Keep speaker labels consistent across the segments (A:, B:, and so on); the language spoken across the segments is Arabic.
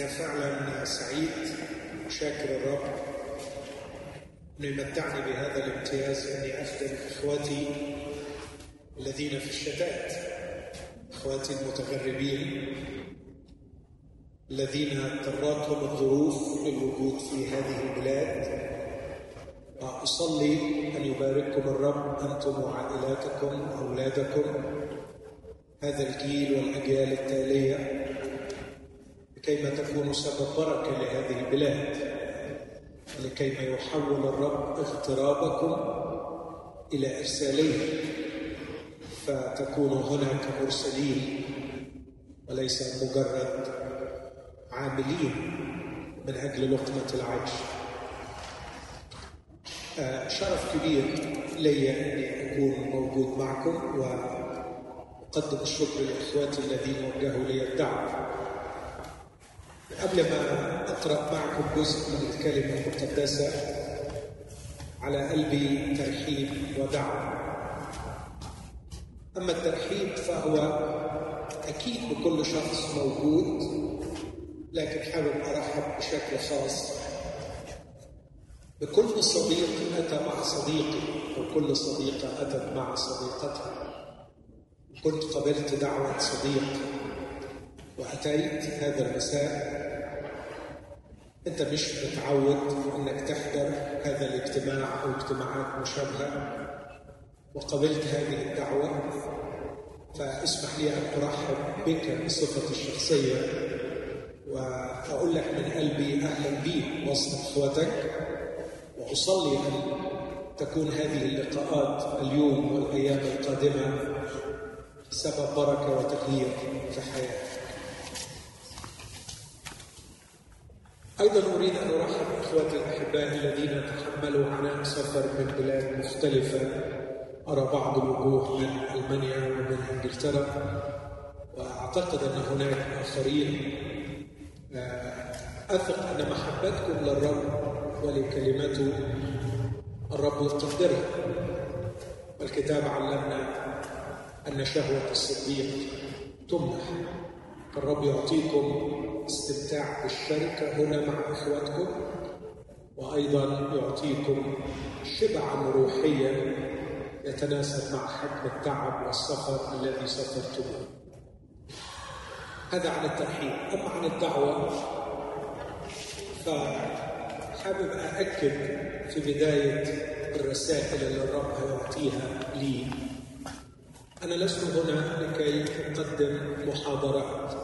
A: يا فعلا سعيد وشاكر الرب انه يمتعني بهذا الامتياز أني اخدم إخواتي الذين في الشتات إخواتي المتغربين الذين اضطرتهم الظروف للوجود في هذه البلاد. وأصلي أن يبارككم الرب أنتم وعائلاتكم وأولادكم. هذا الجيل والأجيال التالية لكيما تكونوا سبب بركة لهذه البلاد ولكيما يحول الرب اغترابكم إلى ارساليه فتكونوا هنا كمرسلين وليس مجرد عاملين من أجل لقمة العيش. شرف كبير لي أني أكون موجود معكم وأقدم الشكر لإخواتي الذين وجهوا لي الدعوة. قبل ما أقرأ معكم جزء من الكلمة المقدسة على قلبي ترحيب ودعوة. أما الترحيب فهو أكيد بكل شخص موجود لكن حابب أرحب بشكل خاص بكل صديق أتى مع صديقي وكل صديقة أتت مع صديقتها. كنت قبلت دعوة صديق وأتيت هذا المساء أنت مش متعود إنك تحضر هذا الاجتماع أو اجتماعات مشابهة وقبلت هذه الدعوة فاسمح لي أن أرحب بك بصفتي الشخصية وأقول لك من قلبي أهلا بيك وسط اخوتك وأصلي أن تكون هذه اللقاءات اليوم والأيام القادمة سبب بركة وتغيير في حياتك. أيضا أريد أن أرحب بإخوتي الأحباء الذين تحملوا عناء سفر من بلاد مختلفة. أرى بعض الوجوه من ألمانيا ومن إنجلترا وأعتقد أن هناك آخرين. أثق أن محبتكم للرب ولكلمته الرب يقدرها والكتاب علمنا أن شهوة الصديق تمنح. فالرب يعطيكم استمتاع بالشركة هنا مع إخواتكم وأيضا يعطيكم شبعا روحيا يتناسب مع حجم التعب والسفر الذي سافرتموه. هذا عن الترحيب أما عن الدعوة فحابب أأكد في بداية الرسائل اللي الرب هيعطيها لي. أنا لست هنا لكي أقدم محاضرات.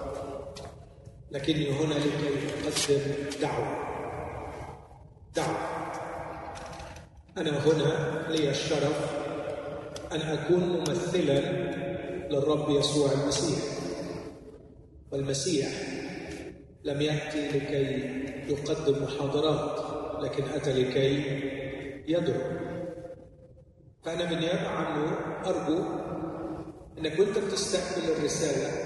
A: لكني هنا لكي أقدم دعوة. دعوة. أنا هنا لي الشرف أن أكون ممثلا للرب يسوع المسيح. والمسيح لم يأتي لكي يقدم محاضرات لكن أتى لكي يدعو. فأنا بالنيابة عنه أرجو أنك وأنت بتستقبل الرسالة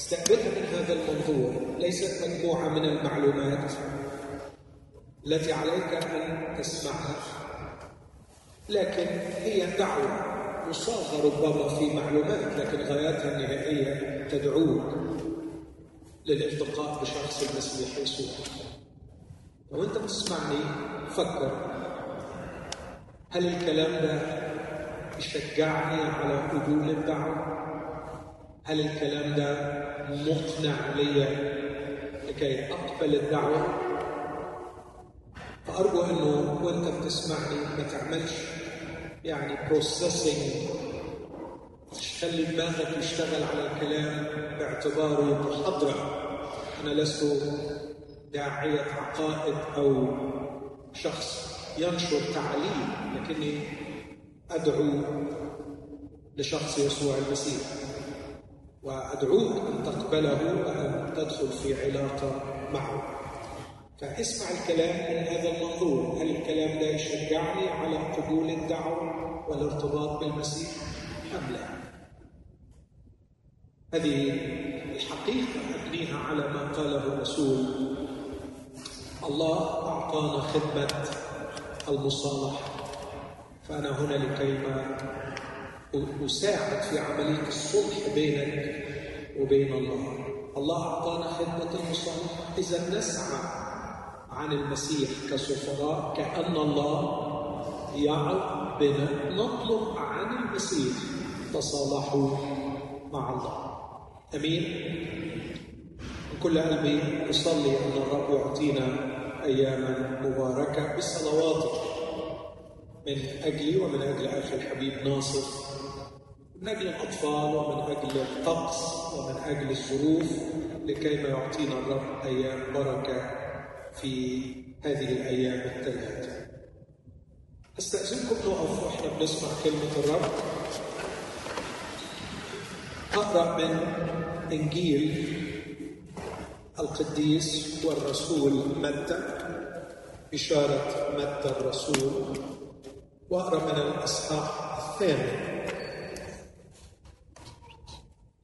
A: استقبلها من هذا المنظور ليست مجموعة من المعلومات. التي عليك أن تسمعها. لكن هي دعوة مصاغة ربما في معلومات لكن غاياتها النهائية تدعوك للالتقاء بشخص المسيح يسوع. لو أنت بتسمعني فكر. هل الكلام ده يشجعني على قبول الدعوة؟ هل الكلام ده مقنع لي لكي أقبل الدعوة؟ فأرجو أنه وأنت بتسمعني ما تعملش يعني بروسيسنج تخلي دماغك يشتغل على الكلام باعتباره محاضرة. أنا لست داعية عقائد أو شخص ينشر تعليم لكني أدعو لشخص يسوع المسيح. وأدعوك أن تقبله وأن تدخل في علاقة معه. فاسمع الكلام من هذا المنظور. هل الكلام ده يشجعني على قبول الدعوة والارتباط بالمسيح أم لا؟ هذه الحقيقة أبنيها على ما قاله الرسول. الله أعطانا خدمة المصالحة. فأنا هنا لكيما أساعد في عملية الصلح بينك وبين الله. الله أعطانا خدمة المصالحة إذا نسعى عن المسيح كسفراء كأن الله يعظ بنا نطلب عن المسيح تصالحوا مع الله. أمين؟ من كل قلبي اصلي أن الرب يعطينا أياما مباركة بصلواته من أجلي ومن أجل أخي الحبيب ناصر. من أجل الأطفال ومن أجل الطقس ومن أجل الظروف لكي ما يعطينا الرب أيام بركة في هذه الأيام الثلاثة. أستأذنكم نقف وإحنا بنسمع كلمة الرب. أقرأ من إنجيل القديس والرسول متى؟ بشاره متى الرسول. وأقرأ من الأصحاح الثامن.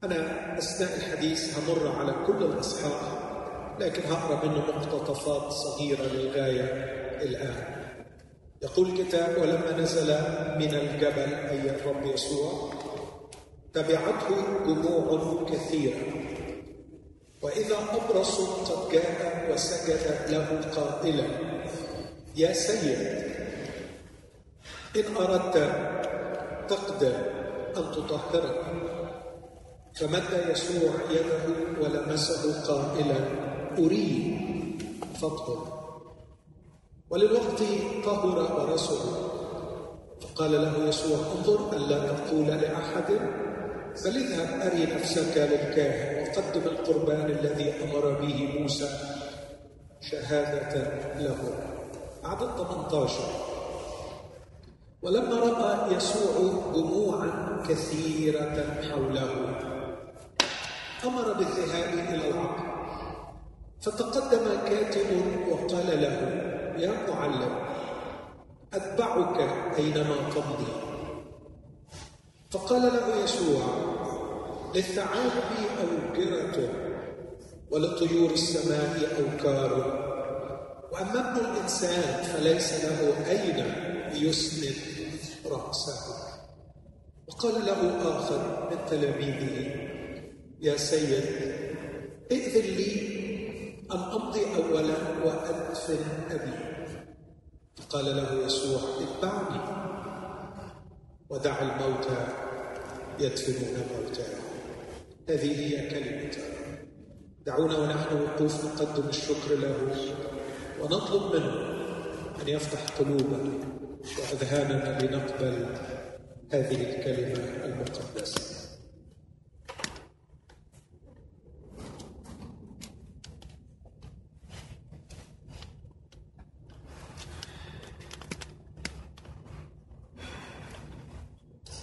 A: أنا اثناء الحديث همر على كل الأصحاح لكن هقرأ منه مقتطفات صغيرة للغاية الآن. يقول الكتاب ولما نزل من الجبل اي الرب يسوع تبعته جموع كثيرة وإذا أبرص قد جاء وسجد له قائلا يا سيد إن أردت تقدر أن تطهرك فمد يسوع يده ولمسه قائلا أريد فاطهر وللوقت طهر ورسله فقال له يسوع انظر ألا تقول لأحد بل اذهب أري نفسك للكاهن وقدم القربان الذي أمر به موسى شهادة له. عدد 18 ولما رأى يسوع جموعا كثيرة حوله أمر بالذهاب إلى العقل فتقدم كاتب وقال له يا معلم أتبعك أينما تمضي. فقال له يسوع للثعالب أوكرة ولطيور السماء أوكار وأما ابن الإنسان فليس له أين يسند رأسه. وقال له آخر من تلاميذه يا سيد ائذن لي أن أمضي أولا وأدفن أبي. فقال له يسوع اتبعني. ودع الموتى يدفنون موتاهم هذه هي كلمة. دعونا ونحن وقوف نقدم الشكر له ونطلب منه أن يفتح قلوبنا وأذهاننا لنقبل هذه الكلمة المقدسة.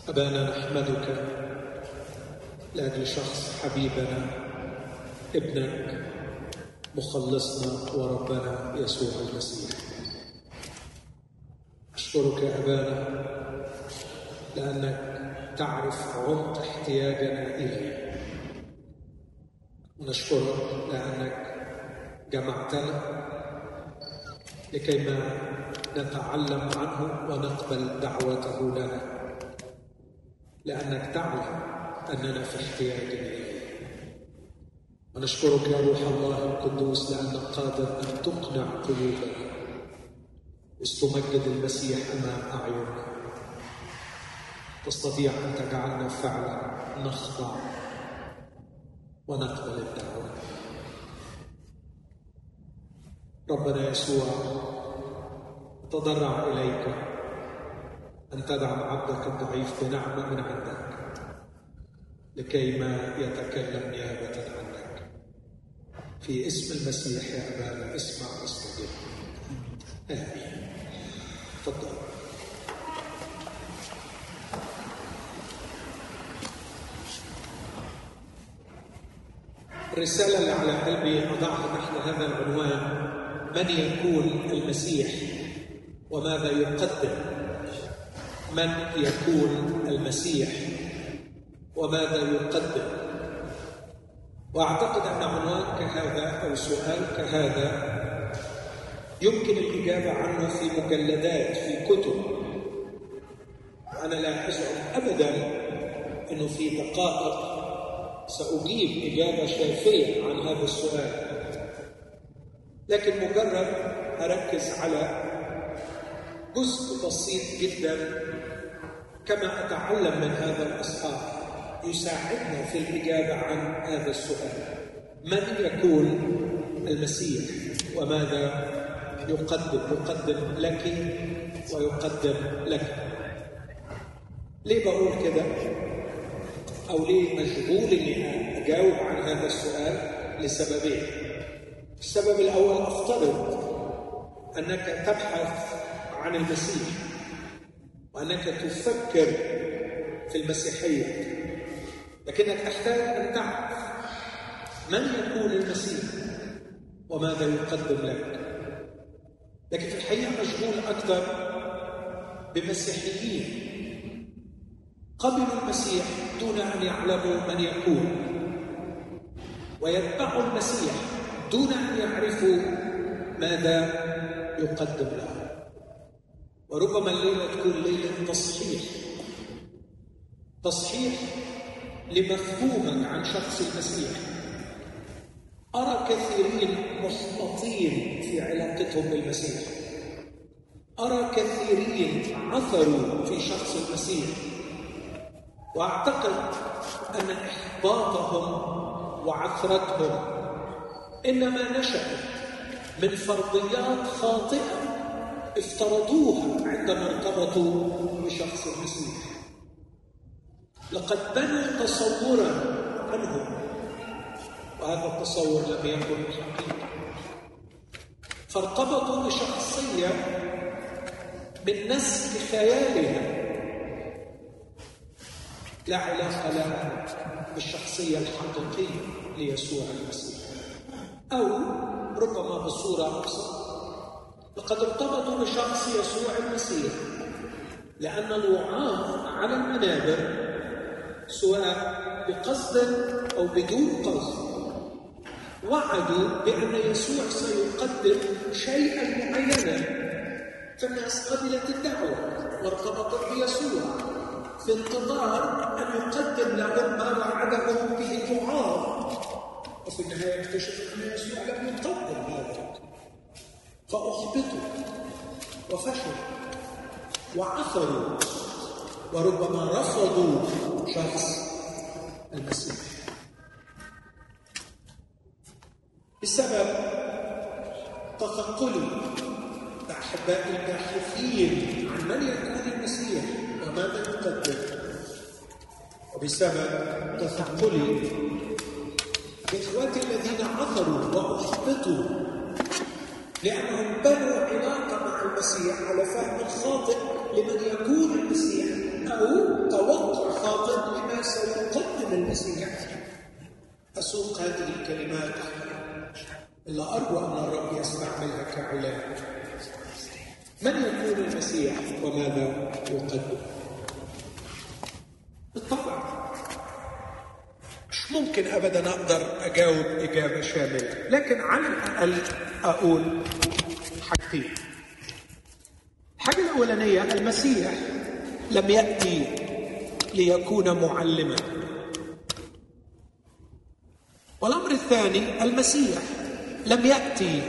A: أبانا نحمدك. لأجل شخص حبيبنا ابنك مخلصنا وربنا يسوع المسيح. أشكرك يا أبانا لأنك تعرف عمق احتياجنا إليه. ونشكرك لأنك جمعتنا لكيما نتعلم عنه ونقبل دعوته لنا لأنك تعلم أننا في احتياج إليه ونشكرك يا روح الله القدوس لأنك قادر أن تقنع قلوبنا. استمجد المسيح أمام أعيننا. تستطيع أن تجعلنا فعلا نخضع ونقبل الدعوة. ربنا يسوع تضرع إليك. أن تدعم عبدك الضعيف بنعمة من عندك لكي ما يتكلم نيابة عنك. في اسم المسيح يا أبانا اسمع واستجب. آمين. تفضل. الرسالة اللي على قلبي أضعها تحت هذا العنوان من يكون المسيح وماذا يقدم؟ من يكون المسيح وماذا يقدم؟ وأعتقد أن عنوان كهذا أو سؤال كهذا يمكن الإجابة عنه في مجلدات في كتب. أنا لا ازعم ابدا أنه في دقائق سأجيب إجابة شافية عن هذا السؤال. لكن مجرد أركز على جزء بسيط جدا كما أتعلم من هذا الإصحاح يساعدنا في الإجابة عن هذا السؤال. من يكون المسيح؟ وماذا يقدم؟ يقدم لك ويقدم لك. ليه بقول كده؟ أو ليه مشغول إني أجاوب عن هذا السؤال لسببين؟ السبب الأول أفترض أنك تبحث عن المسيح. وأنك تفكر في المسيحية. لكنك تحتاج أن تعرف من يكون المسيح وماذا يقدم لك. لكن في الحقيقة مشغول أكثر بمسيحيين. قبلوا المسيح دون أن يعلموا من يكون ويتبعوا المسيح دون أن يعرفوا ماذا يقدم له. وربما الليلة تكون ليلة تصحيح. تصحيح لمفهومك عن شخص المسيح. أرى كثيرين محبطين في علاقتهم بالمسيح. أرى كثيرين عثروا في شخص المسيح. وأعتقد أن إحباطهم وعثرتهم إنما نشات من فرضيات خاطئة افترضوها عندما ارتبطوا بشخص المسيح لقد بنوا تصورا عنه. وهذا التصور لم يكن حقيقه فارتبطوا بشخصية من نسل خيالها. لا علاقة لها بالشخصية الحقيقية ليسوع المسيح. أو ربما بصورة أبسط لقد ارتبطوا بشخص يسوع المسيح لأن الوعاظ على المنابر سواء بقصد أو بدون قصد. وعدوا بأن يسوع سيقدم شيئا معينا فالناس قبلت الدعوة وارتبطت بيسوع في انتظار أن يقدم لهم ما وعدهم به الوعاظ. وفي النهاية اكتشفوا أن يسوع لم يقدم هذا. فأحبطوا وفشلوا وعثروا وربما رفضوا شخص المسيح. بسبب تثقلوا بأحباء الباحثين عن من يكون المسيح وماذا يقدم وبسبب تثقلي بإخواتي الذين عثروا وأحبطوا لأنهم بنوا علاقة مع المسيح على فهم خاطئ لمن يكون المسيح أو توقع خاطئ لما سيقدم المسيح. أسوق هذه الكلمات إلا أرجو أن الرب يستعملها كعلاج من يكون المسيح وماذا يقدم؟ بالطبع. مش ممكن ابدا أقدر أجاوب إجابة شاملة. لكن على الأقل أقول حاجتين. الحاجة الأولانية المسيح لم يأتي ليكون معلما. والأمر الثاني المسيح لم يأتي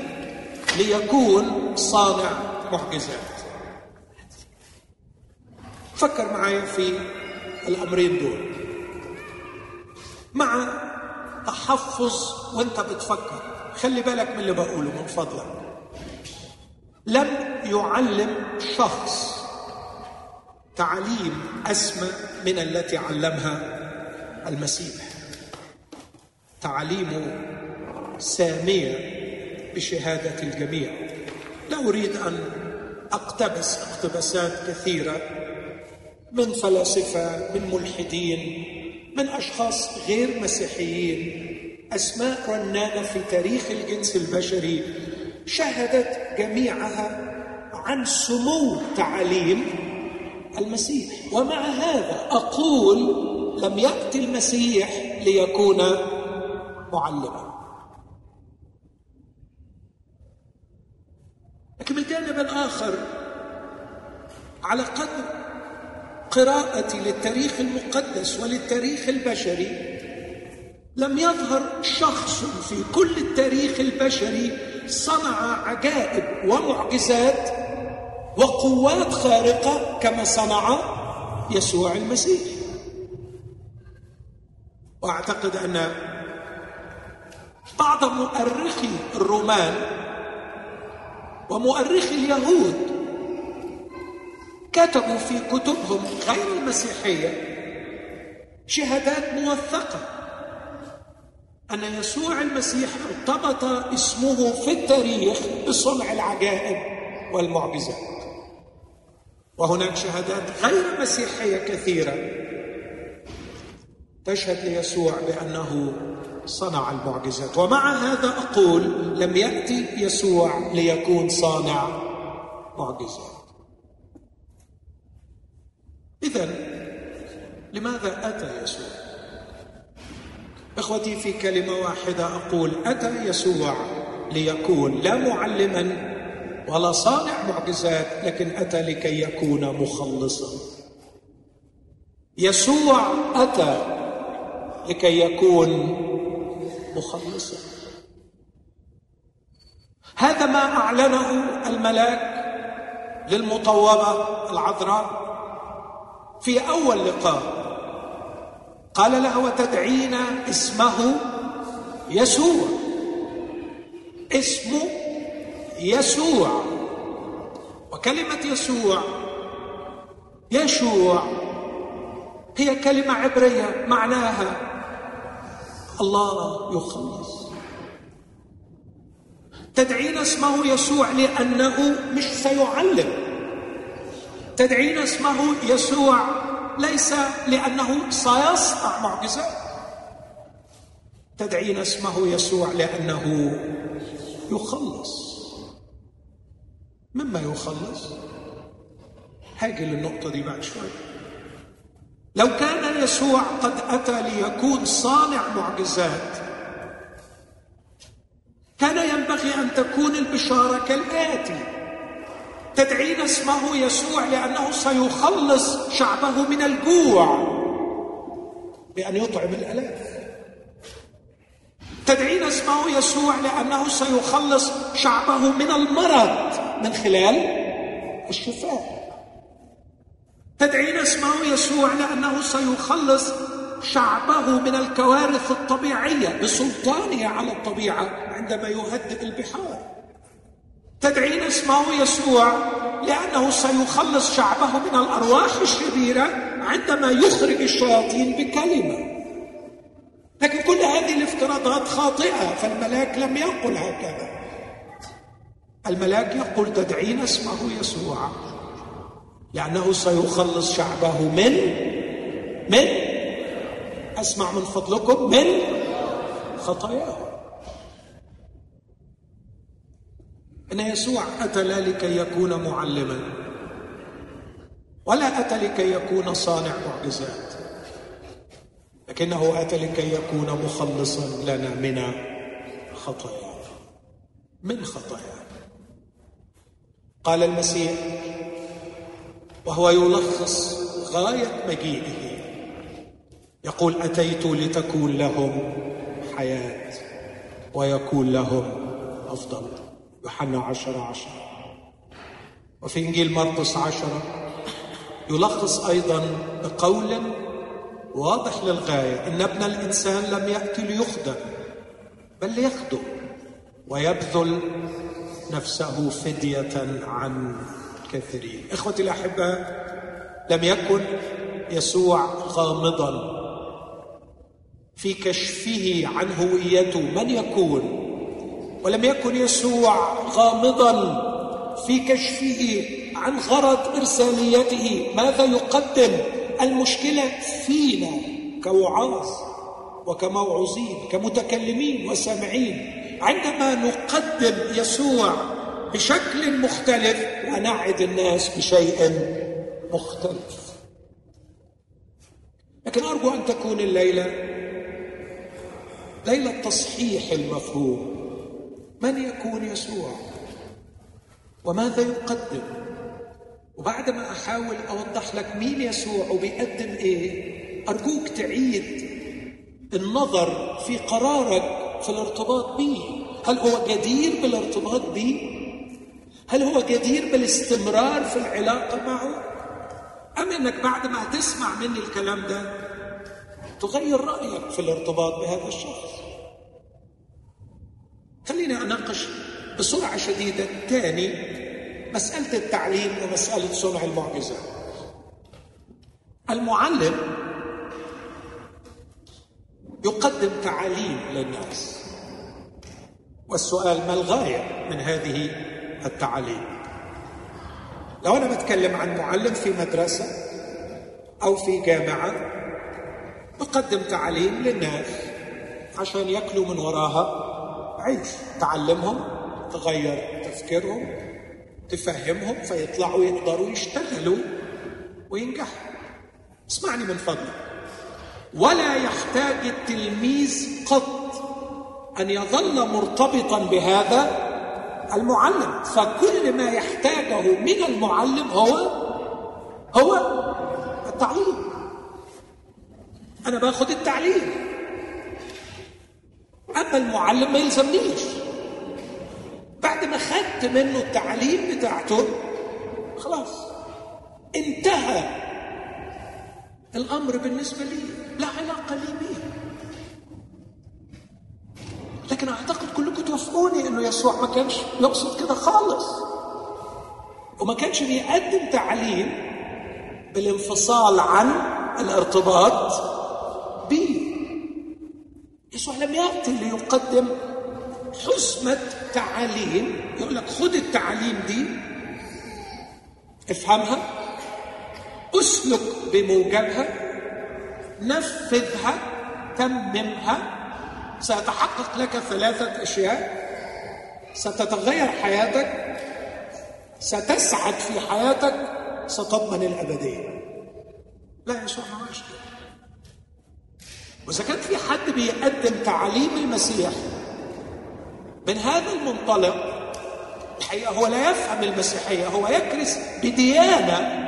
A: ليكون صانع معجزات. فكر معايا في الأمرين دول. مع تحفظ وانت بتفكر. خلي بالك من اللي بقوله من فضلك. لم يعلم شخص تعليم أسمى من التي علمها المسيح. تعاليمه سامية بشهادة الجميع. لا أريد أن أقتبس اقتباسات كثيرة من فلاسفة من ملحدين من أشخاص غير مسيحيين أسماء رنانه في تاريخ الجنس البشري شهدت جميعها عن سمو تعاليم المسيح. ومع هذا أقول لم ياتي المسيح ليكون معلما. لكن من الجانب الآخر على قدر قراءتي للتاريخ المقدس وللتاريخ البشري لم يظهر شخص في كل التاريخ البشري صنع عجائب ومعجزات وقوات خارقة كما صنع يسوع المسيح. وأعتقد أن بعض مؤرخي الرومان ومؤرخي اليهود كتبوا في كتبهم غير المسيحية. شهادات موثقة. أن يسوع المسيح ارتبط اسمه في التاريخ بصنع العجائب والمعجزات. وهناك شهادات غير مسيحية كثيرة تشهد ليسوع بأنه صنع المعجزات. ومع هذا أقول لم يأتي يسوع ليكون صانع معجزات. اذا لماذا أتى يسوع؟ إخوتي في كلمة واحدة أقول أتى يسوع ليكون لا معلما ولا صانع معجزات لكن أتى لكي يكون مخلصا. يسوع أتى لكي يكون مخلصا. هذا ما أعلنه الملاك للمطوبة العذراء. في أول لقاء. قال لها وتدعين اسمه يسوع. اسمه يسوع. وكلمة يسوع يشوع هي كلمة عبرية معناها الله يخلص. تدعين اسمه يسوع لأنه مش سيعلم. تدعين اسمه يسوع. ليس لأنه سيصنع معجزات تدعين اسمه يسوع لأنه يخلص. مما يخلص؟ هاجي للنقطة دي بعد شوية لو كان يسوع قد أتى ليكون صانع معجزات كان ينبغي أن تكون البشارة كالآتي. تدعين اسمه يسوع لأنه سيخلص شعبه من الجوع. بأن يطعم الألاف. تدعين اسمه يسوع لأنه سيخلص شعبه من المرض. من خلال الشفاء. تدعين اسمه يسوع لأنه سيخلص شعبه من الكوارث الطبيعية. بسلطانه على الطبيعة عندما يهدئ البحار. تدعين اسمه يسوع لأنه سيخلص شعبه من الأرواح الشريرة عندما يخرج الشياطين بكلمة. لكن كل هذه الافتراضات خاطئة فالملاك لم يقل هكذا. الملاك يقول تدعين اسمه يسوع لأنه سيخلص شعبه من من؟ أسمع من فضلكم من؟ خطاياه إن يسوع أتى لا لكي يكون معلما ولا أتى لكي يكون صانع معجزات لكنه أتى لكي يكون مخلصا لنا من خطايانا من خطايانا قال المسيح وهو يلخص غاية مجيئه. يقول أتيت لتكون لهم حياة ويكون لهم أفضل. يوحنا عشر عشر. وفي إنجيل مرقس عشرة يلخص أيضا بقول واضح للغاية إن ابن الإنسان لم يأتي ليخدم بل ليخدم ويبذل نفسه فدية عن كثيرين. إخوتي الاحباء لم يكن يسوع غامضا في كشفه عن هويته. من يكون؟ ولم يكن يسوع غامضا في كشفه عن غرض ارساليته ماذا يقدم؟ المشكلة فينا كوعاظ وكموعوظين كمتكلمين وسامعين. عندما نقدم يسوع بشكل مختلف ونعد الناس بشيء مختلف. لكن أرجو أن تكون الليلة ليلة تصحيح المفهوم. من يكون يسوع؟ وماذا يقدم؟ وبعد ما أحاول أوضح لك مين يسوع وبيقدم إيه أرجوك تعيد النظر في قرارك في الارتباط به هل هو جدير بالارتباط به هل هو جدير بالاستمرار في العلاقة معه؟ أم إنك بعد ما تسمع مني الكلام ده تغير رأيك في الارتباط بهذا الشخص؟ خليني أناقش بسرعة شديدة تاني مسألة التعليم ومسألة صنع المعجزات المعلم يقدم تعاليم للناس. والسؤال ما الغاية من هذه التعاليم لو أنا بتكلم عن معلم في مدرسة أو في جامعة بقدم تعليم للناس عشان يأكلوا من وراها عيش. تعلمهم تغير تفكيرهم تفهمهم فيطلعوا يقدروا يشتغلوا وينجحوا اسمعني من فضلك ولا يحتاج التلميذ قط أن يظل مرتبطا بهذا المعلم. فكل ما يحتاجه من المعلم هو هو التعليم. أنا باخذ التعليم. أما المعلم ما يلزمنيش. بعد ما خدت منه التعليم بتاعته خلاص انتهى الأمر بالنسبة لي. لا علاقة لي به لكن أعتقد كلكم توافقوني إنه يسوع ما كانش يقصد كده خالص. وما كانش بيقدم تعليم بالانفصال عن الارتباط يسوع لم ياتي ليقدم حسمة تعاليم يقول لك خد التعاليم دي افهمها اسلك بموجبها نفذها تممها. سيتحقق لك ثلاثة أشياء. ستتغير حياتك ستسعد في حياتك ستضمن الأبدية. لا يسوع ما وإذا كان في حد بيقدم تعاليم المسيح من هذا المنطلق الحقيقة هو لا يفهم المسيحية هو يكرس بديانة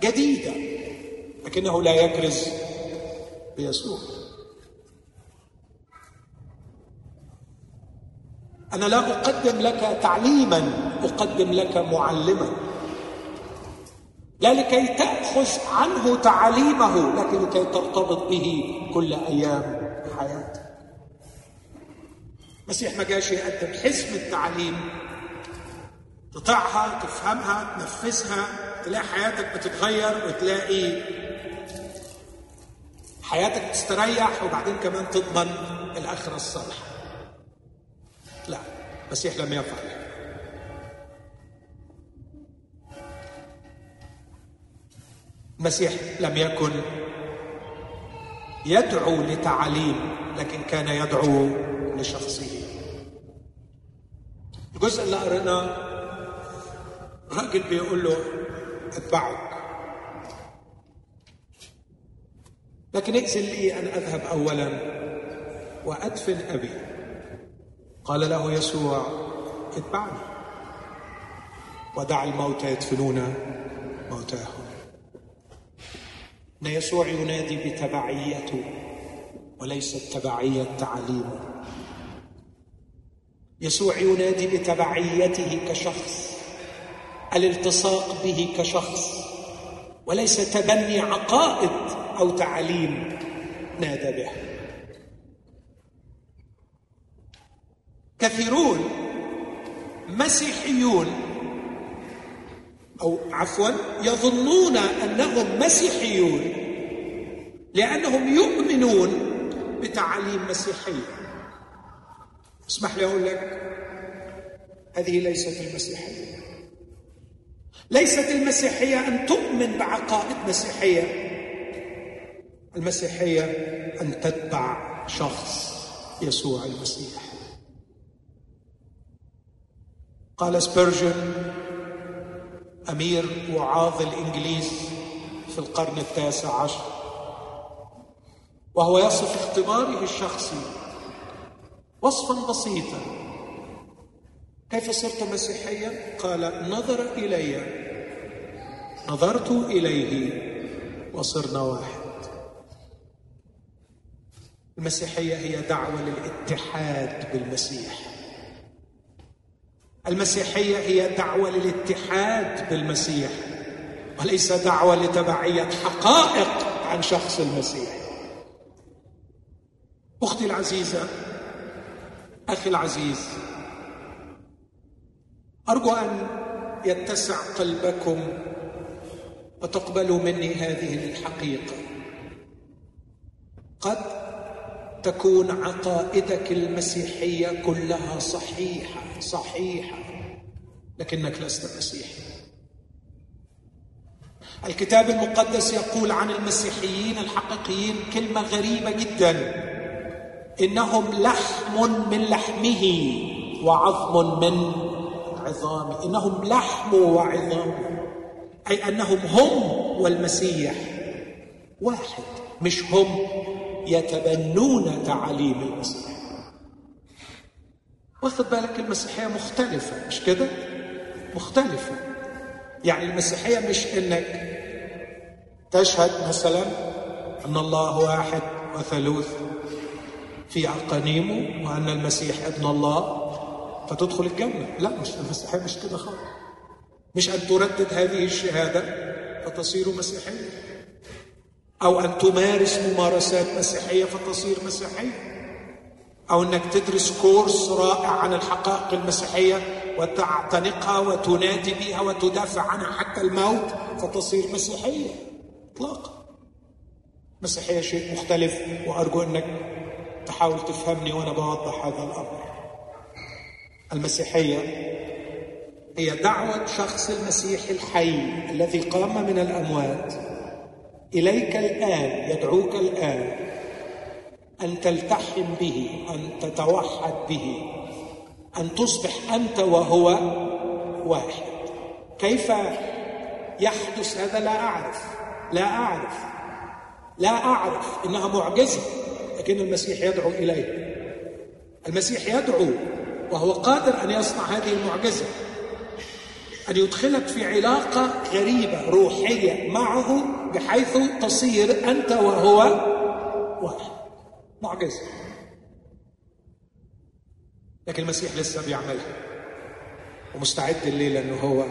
A: جديدة لكنه لا يكرز بيسوع. أنا لا أقدم لك تعليما أقدم لك معلما. لا لكي تأخذ عنه تعاليمه لكن لكي ترتبط به كل أيام حياتك. المسيح ما جاش يقدم حزم التعليم. تطيعها تفهمها تنفذها تلاقي حياتك بتتغير وتلاقي حياتك تستريح وبعدين كمان تضمن الآخرة الصالحة. لا المسيح لم يفعل. المسيح لم يكن يدعو لتعاليم لكن كان يدعو لشخصه. الجزء اللي قريناه راجل بيقول له أتبعك. لكن ائذن لي أن أذهب اولا وأدفن أبي. قال له يسوع اتبعني. ودع الموتى يدفنون موتاهم. ان يسوع ينادي بتبعيته وليست تبعيه تعاليمه يسوع ينادي بتبعيته كشخص الالتصاق به كشخص وليس تبني عقائد أو تعاليم نادى بها كثيرون مسيحيون أو عفوا يظنون أنهم مسيحيون لأنهم يؤمنون بتعاليم مسيحية. اسمح لي أقول لك هذه ليست المسيحية. ليست المسيحية أن تؤمن بعقائد مسيحية. المسيحية أن تتبع شخص يسوع المسيح. قال سبيرجن أمير وعاظ الإنجليز في القرن التاسع عشر. وهو يصف اختباره الشخصي وصفا بسيطا. كيف صرت مسيحيا؟ قال نظر إلي. نظرت إليه وصرنا واحد. المسيحية هي دعوة للاتحاد بالمسيح. المسيحية هي دعوة للاتحاد بالمسيح وليس دعوة لتبعية حقائق عن شخص المسيح. أختي العزيزة أخي العزيز أرجو أن يتسع قلبكم وتقبلوا مني هذه الحقيقة. قد تكون عقائدك المسيحية كلها صحيحة صحيحة. لكنك لست مسيحي الكتاب المقدس يقول عن المسيحيين الحقيقيين كلمة غريبة جدا. إنهم لحم من لحمه وعظم من عظامه. إنهم لحم وعظام. أي أنهم هم والمسيح. واحد مش هم. يتبنون تعاليم المسيح. واخد بالك المسيحية مختلفة مش كده؟ مختلفة. يعني المسيحية مش إنك تشهد مثلا أن الله واحد وثالوث في أقانيمه وأن المسيح ابن الله فتدخل الجنة. لا مش المسيحية مش كده خالص. مش أن تردد هذه الشهادة فتصير مسيحية أو أن تمارس ممارسات مسيحية فتصير مسيحية. أو أنك تدرس كورس رائع عن الحقائق المسيحية وتعتنقها وتنادي بها وتدافع عنها حتى الموت فتصير مسيحية إطلاقا. مسيحية شيء مختلف وأرجو أنك تحاول تفهمني وأنا بوضح هذا الأمر. المسيحية هي دعوة شخص المسيح الحي الذي قام من الأموات إليك الآن يدعوك الآن أن تلتحم به أن تتوحد به أن تصبح أنت وهو واحد. كيف يحدث هذا؟ لا أعرف لا أعرف لا أعرف إنها معجزة لكن المسيح يدعو إليه المسيح يدعو وهو قادر أن يصنع هذه المعجزة أن يدخلك في علاقة غريبة روحية معه بحيث تصير أنت وهو واحد. معجزة لكن المسيح لسه بيعملها. ومستعد الليلة أنه هو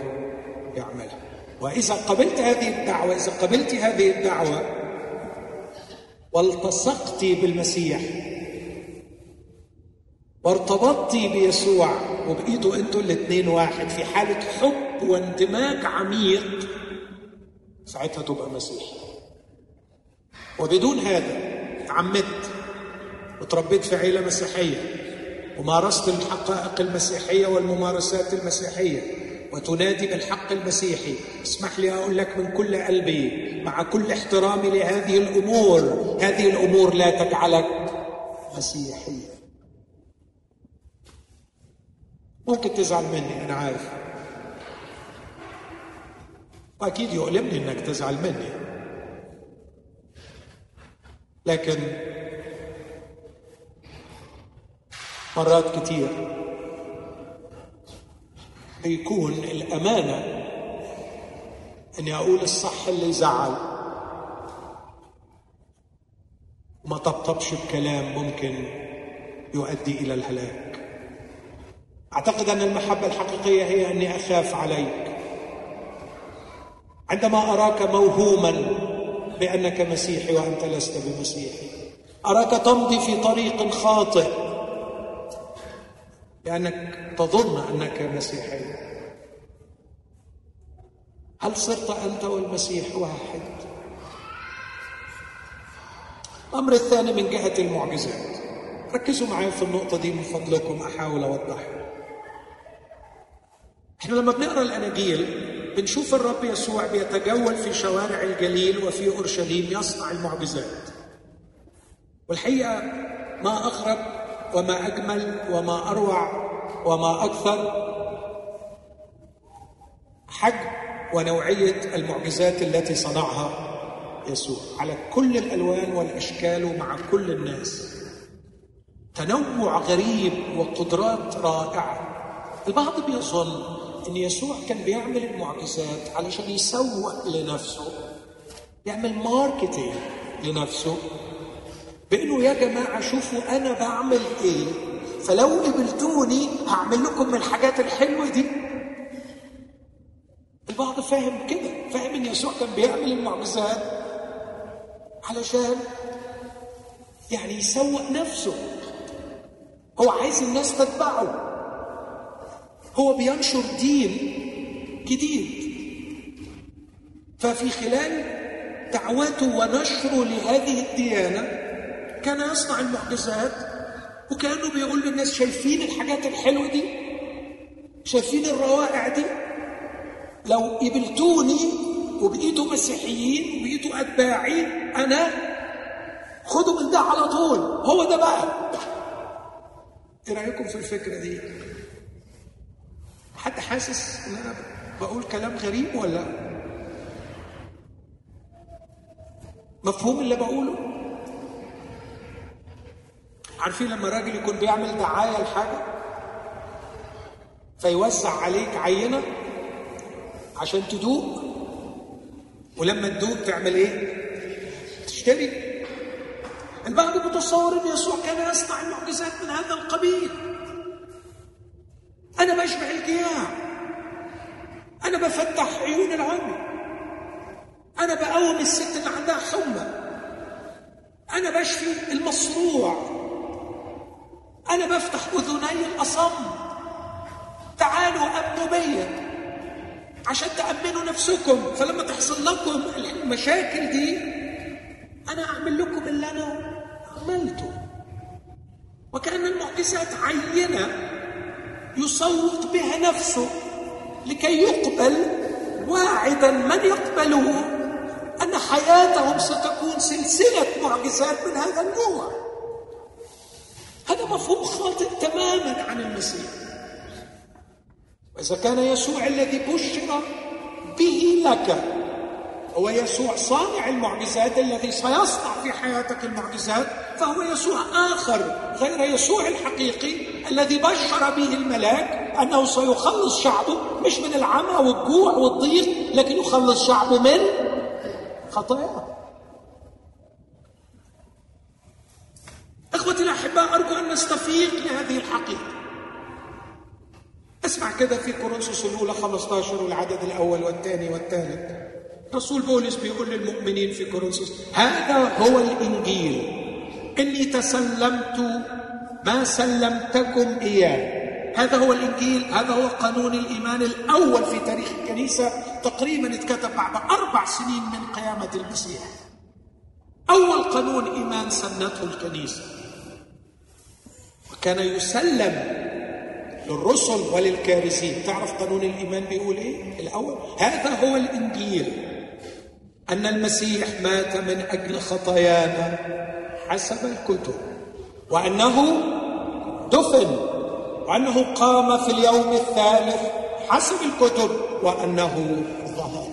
A: يعملها. وإذا قبلت هذه الدعوة إذا قبلت هذه الدعوة والتصقت بالمسيح وارتبطت بيسوع وبقيتوا أنتوا الاثنين واحد في حالة حب واندماج عميق ساعتها تبقى مسيح وبدون هذا تعمدت وتربيت في عيلة مسيحية ومارست الحقائق المسيحية والممارسات المسيحية وتنادي بالحق المسيحي. اسمح لي أقول لك من كل قلبي مع كل احترامي لهذه الأمور هذه الأمور لا تجعلك مسيحي ممكن تزعل مني أنا عارف. وأكيد يؤلمني إنك تزعل مني. لكن مرات كتير بيكون الأمانة أني أقول الصح اللي يزعل وما طبطبش بكلام ممكن يؤدي إلى الهلاك. أعتقد أن المحبة الحقيقية هي أني أخاف عليك. عندما أراك موهوما بأنك مسيحي وأنت لست بمسيحي أراك تمضي في طريق خاطئ لأنك تظن أنك مسيحي. هل صرت أنت والمسيح واحد؟ الأمر الثاني من جهة المعجزات. ركزوا معي في النقطة دي من فضلكم أحاول أوضحها. إحنا لما بنقرأ الاناجيل بنشوف الرب يسوع بيتجول في شوارع الجليل وفي أورشليم يصنع المعجزات. والحقيقة ما اغرب وما أجمل وما أروع وما أكثر حجم ونوعية المعجزات التي صنعها يسوع. على كل الألوان والأشكال ومع كل الناس. تنوع غريب وقدرات رائعة. البعض بيظن إن يسوع كان بيعمل المعجزات علشان يسوق لنفسه يعمل ماركتينج لنفسه بانه يا جماعة شوفوا أنا بعمل إيه فلو قبلتوني هعمل لكم من الحاجات الحلوة دي. البعض فاهم كده فاهم إن يسوع كان بيعمل المعجزات علشان يعني يسوق نفسه. هو عايز الناس تتبعه. هو بينشر دين جديد. ففي خلال دعوته ونشره لهذه الديانة كان يصنع المعجزات وكأنه بيقول للناس شايفين الحاجات الحلوة دي؟ شايفين الروائع دي؟ لو قبلتوني وبقيتوا مسيحيين وبقيتوا اتباعي أنا خدوا من ده على طول. هو ده بقى. إيه رأيكم في الفكرة دي؟ حد حاسس إن أنا بقول كلام غريب ولا؟ مفهوم اللي بقوله؟ عارفين لما راجل يكون بيعمل دعاية لحاجة فيوزع عليك عينة عشان تدوق ولما تدوق تعمل إيه؟ تشتري. البعض متصور إن يسوع كان يصنع المعجزات من هذا القبيل. أنا بشبع الجياع أنا بفتح عيون العمي. أنا بقوم الست اللي عندها حمى أنا بشفي المصروع أنا بفتح أذني الأصم. تعالوا امنوا بيا عشان تأمنوا نفسكم. فلما تحصل لكم المشاكل دي أنا أعمل لكم اللي أنا عملته. وكأن المعجزات عينة. يصوت بها نفسه لكي يقبل واعدا من يقبله أن حياتهم ستكون سلسلة معجزات من هذا النوع. هذا مفهوم خاطئ تماما عن المسيح. وإذا كان يسوع الذي بشر به لك هو يسوع صانع المعجزات الذي سيصنع في حياتك المعجزات فهو يسوع آخر غير يسوع الحقيقي الذي بشر به الملاك أنه سيخلص شعبه مش من العمى والجوع والضيق لكن يخلص شعبه من خطاياه. إخوتي الأحباء أرجو أن نستفيق لهذه الحقيقة. اسمع كده في كورنثوس الأولى 15 والعدد الأول والثاني والثالث. رسول بولس بيقول للمؤمنين في كورنثوس هذا هو الإنجيل. إني تسلمت ما سلمتكم إياه. هذا هو الإنجيل هذا هو قانون الإيمان الأول في تاريخ الكنيسة. تقريبا اتكتب بعد أربع سنين من قيامة المسيح. أول قانون إيمان سنته الكنيسة. وكان يسلم للرسل وللكارثين. تعرف قانون الإيمان بيقول إيه؟ الأول. هذا هو الإنجيل. أن المسيح مات من أجل خطايانا حسب الكتب وأنه دفن وأنه قام في اليوم الثالث حسب الكتب وأنه ظهر.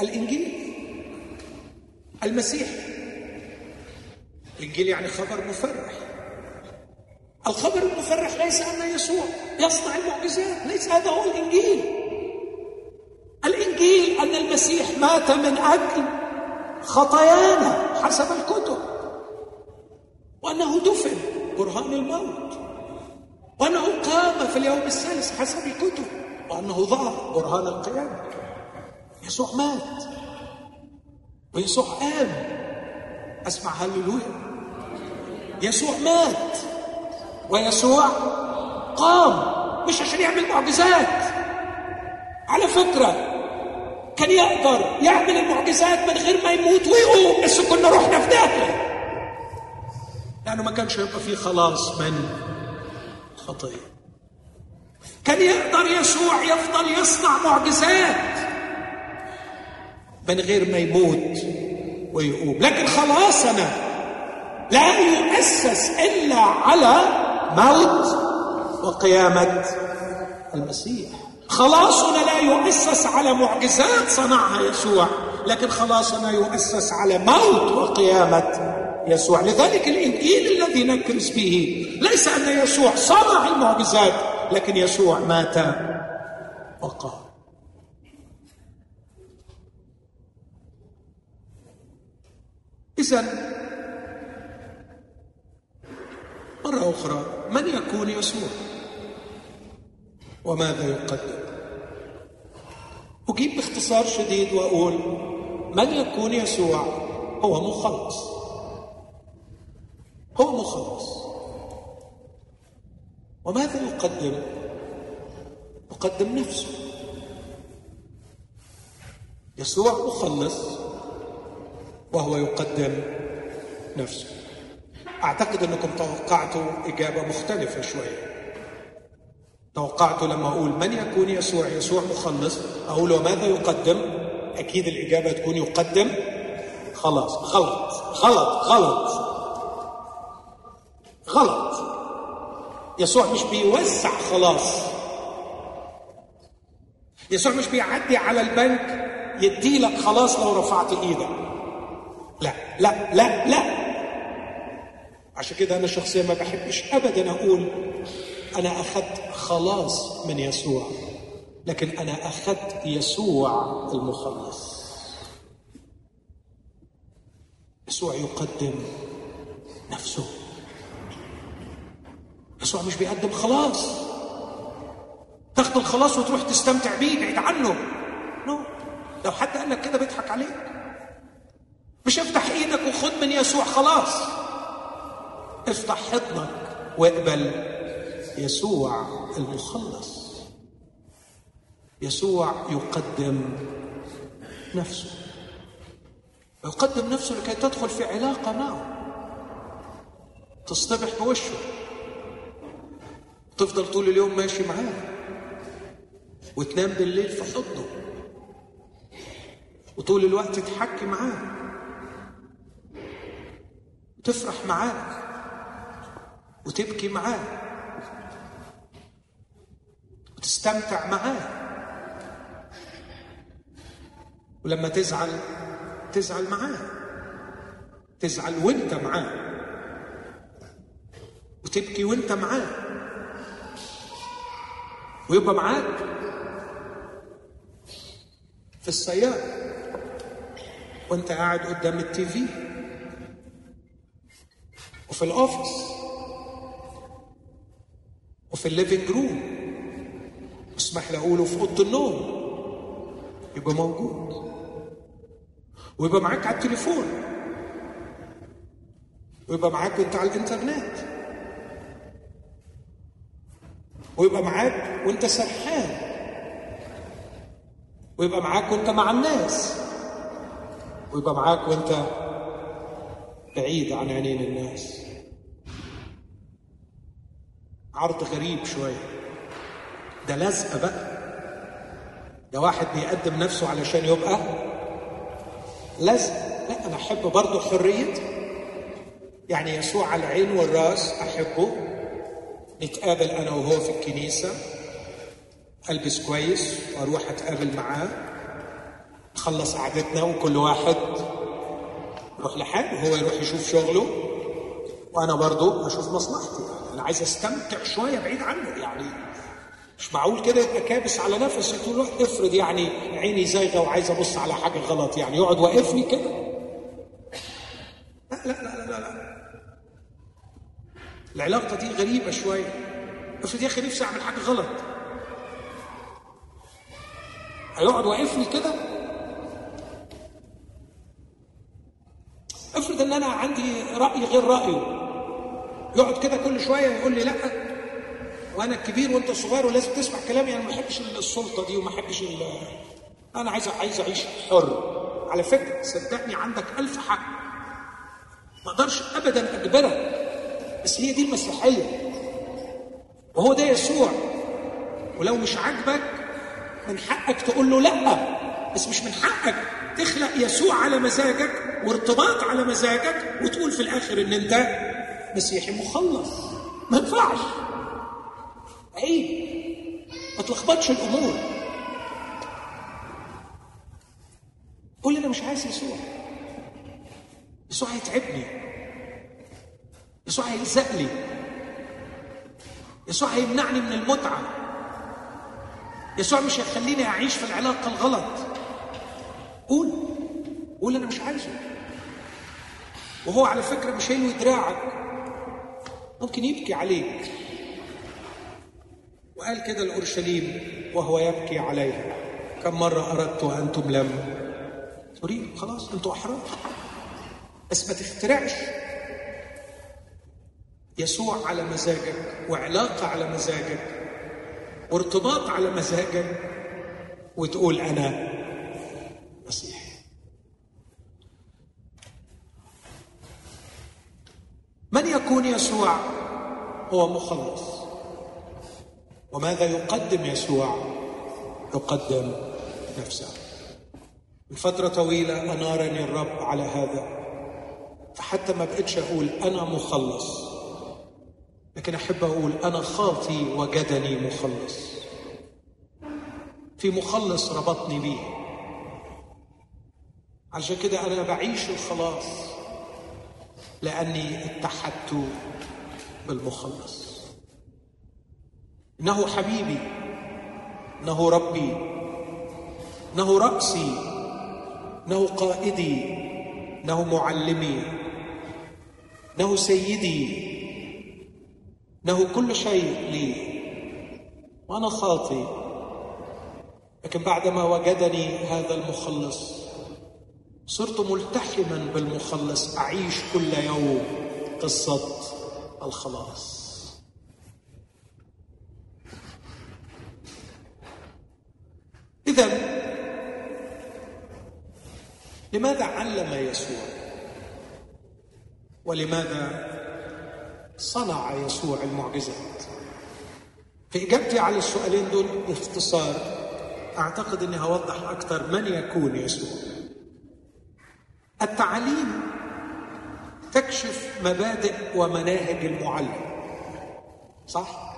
A: الإنجيل المسيح. الإنجيل يعني خبر مفرح. الخبر المفرح ليس أن يسوع يصنع المعجزات ليس هذا هو الإنجيل. الإنجيل أن المسيح مات من أجل خطايانا حسب الكتب. وأنه دفن برهان الموت. وأنه قام في اليوم الثالث حسب الكتب. وأنه ظهر برهان القيامة. يسوع مات. ويسوع قام أسمع هللويا. يسوع مات. ويسوع قام. مش عشان يعمل معجزات. على فكرة كان يقدر يعمل المعجزات من غير ما يموت ويقوم. بس كنا رحنا في داهية. لأنه ما كانش يبقى فيه خلاص من الخطية كان يقدر يسوع يفضل يصنع معجزات من غير ما يموت ويقوم. لكن خلاصنا لا يؤسس إلا على موت وقيامة المسيح. خلاصنا لا يؤسس على معجزات صنعها يسوع لكن خلاصنا يؤسس على موت وقيامة يسوع. لذلك الإنجيل الذي نكرس به ليس أن يسوع صنع المعجزات لكن يسوع مات وقام. إذا مرة أخرى من يكون يسوع؟ وماذا يقدم؟ أجيب باختصار شديد وأقول من يكون يسوع؟ هو مخلص. هو مخلص. وماذا يقدم؟ يقدم نفسه. يسوع مخلص وهو يقدم نفسه. أعتقد أنكم توقعتوا إجابة مختلفة شوية. توقعت لما أقول من يكون يسوع؟ يسوع مخلص. أقول وماذا يقدم؟ أكيد الإجابة تكون يقدم. خلاص. غلط. غلط. غلط. غلط. يسوع مش بيوسع خلاص. يسوع مش بيعدي على البنك يديلك خلاص لو رفعت إيدك. لا. لا. لا. لا. عشان كده أنا شخصيا ما بحبش ابدا أقول أنا أخذت خلاص من يسوع. لكن أنا أخذت يسوع المخلص. يسوع يقدم نفسه. يسوع مش بيقدم خلاص. تاخد الخلاص وتروح تستمتع بيه بعيد عنه. نو لو حد قال لك كده بيضحك عليك. مش افتح إيدك وخد من يسوع خلاص. افتح حضنك واقبل يسوع. المخلص. يسوع يقدم نفسه. يقدم نفسه لكي تدخل في علاقة معه. تصطبح بوشه. تفضل طول اليوم ماشي معاه. وتنام بالليل في حضنه. وطول الوقت تحكي معاه. وتفرح معاه. وتبكي معاه. وتستمتع معاه. ولما تزعل تزعل معاه. تزعل وانت معاه. وتبكي وانت معاه. ويبقى معاك. في السيارة وانت قاعد قدام ال TV. وفي ال office. وفي ال living room. اسمح لي اقوله في أوضة النوم. يبقى موجود. ويبقى معاك على التليفون. ويبقى معاك وانت على الإنترنت. ويبقى معاك وانت سرحان. ويبقى معاك وانت مع الناس. ويبقى معاك وانت بعيد عن عينين الناس. عرض غريب شوية. ده لزقه بقى. ده واحد بيقدم نفسه علشان يبقى لزق. لا أنا أحب برضه حريتي يعني يسوع على العين والرأس أحبه. نتقابل أنا وهو في الكنيسة. ألبس كويس وأروح أتقابل معاه. نخلص قعدتنا وكل واحد يروح لحاله هو يروح يشوف شغله. وأنا برضه أشوف مصلحتي. أنا عايز أستمتع شوية بعيد عنه. يعني مش معقول كده يبقى كابس على نفسي طول الوقت؟ افرض يعني عيني زايغة وعايز أبص على حاجة غلط يعني يقعد واقفني كده؟ لا لا لا لا لا. العلاقة دي غريبة شوية. افرض يا أخي نفسي أعمل حاجة غلط. هيقعد واقفني كده؟ افرض إن أنا عندي رأي غير رأيه. يقعد كده كل شوية يقول لي لأ. وأنا الكبير وأنت الصغير ولازم تسمع كلامي. أنا ما بحبش السلطة دي وما بحبش أنا عايز عايز أعيش حر. على فكرة صدقني عندك ألف حق. ما أقدرش ابدا أجبرك. بس هي دي المسيحية. وهو ده يسوع. ولو مش عاجبك من حقك تقول له لأ. بس مش من حقك. تخلق يسوع على مزاجك وارتباط على مزاجك وتقول في الآخر إن أنت مسيحي مخلص. ما ينفعش. عيب ما تلخبطش الأمور. قول أنا مش عايز يسوع. يسوع هيتعبني. يسوع هيلزق لي. يسوع هيمنعني من المتعة. يسوع مش هيخليني أعيش في العلاقة الغلط. قول. قول أنا مش عايزه. وهو على فكرة مش هيلوي دراعك. ممكن يبكي عليك. وقال كده لأورشليم وهو يبكي عليها. كم مرة أردت وأنتم لم تريد خلاص أنتوا أحرار بس ما تخترعش يسوع على مزاجك وعلاقة على مزاجك وارتباط على مزاجك وتقول أنا مسيحي. من يكون يسوع؟ هو مخلص. وماذا يقدم يسوع؟ يقدم نفسه. من فترة طويلة أنارني الرب على هذا. فحتى ما بقتش أقول أنا مخلص لكن أحب أقول أنا خاطي وجدني مخلص. في مخلص ربطني بيه. عشان كده أنا بعيش الخلاص لأني اتحدت بالمخلص. إنه حبيبي إنه ربي إنه رأسي إنه قائدي إنه معلمي إنه سيدي إنه كل شيء لي. وأنا خاطي لكن بعدما وجدني هذا المخلص صرت ملتحما بالمخلص أعيش كل يوم قصة الخلاص. إذا لماذا علم يسوع؟ ولماذا صنع يسوع المعجزات؟ في إجابتي على السؤالين دول باختصار أعتقد أني هوضح أكثر من يكون يسوع. التعليم تكشف مبادئ ومناهج المعلم. صح؟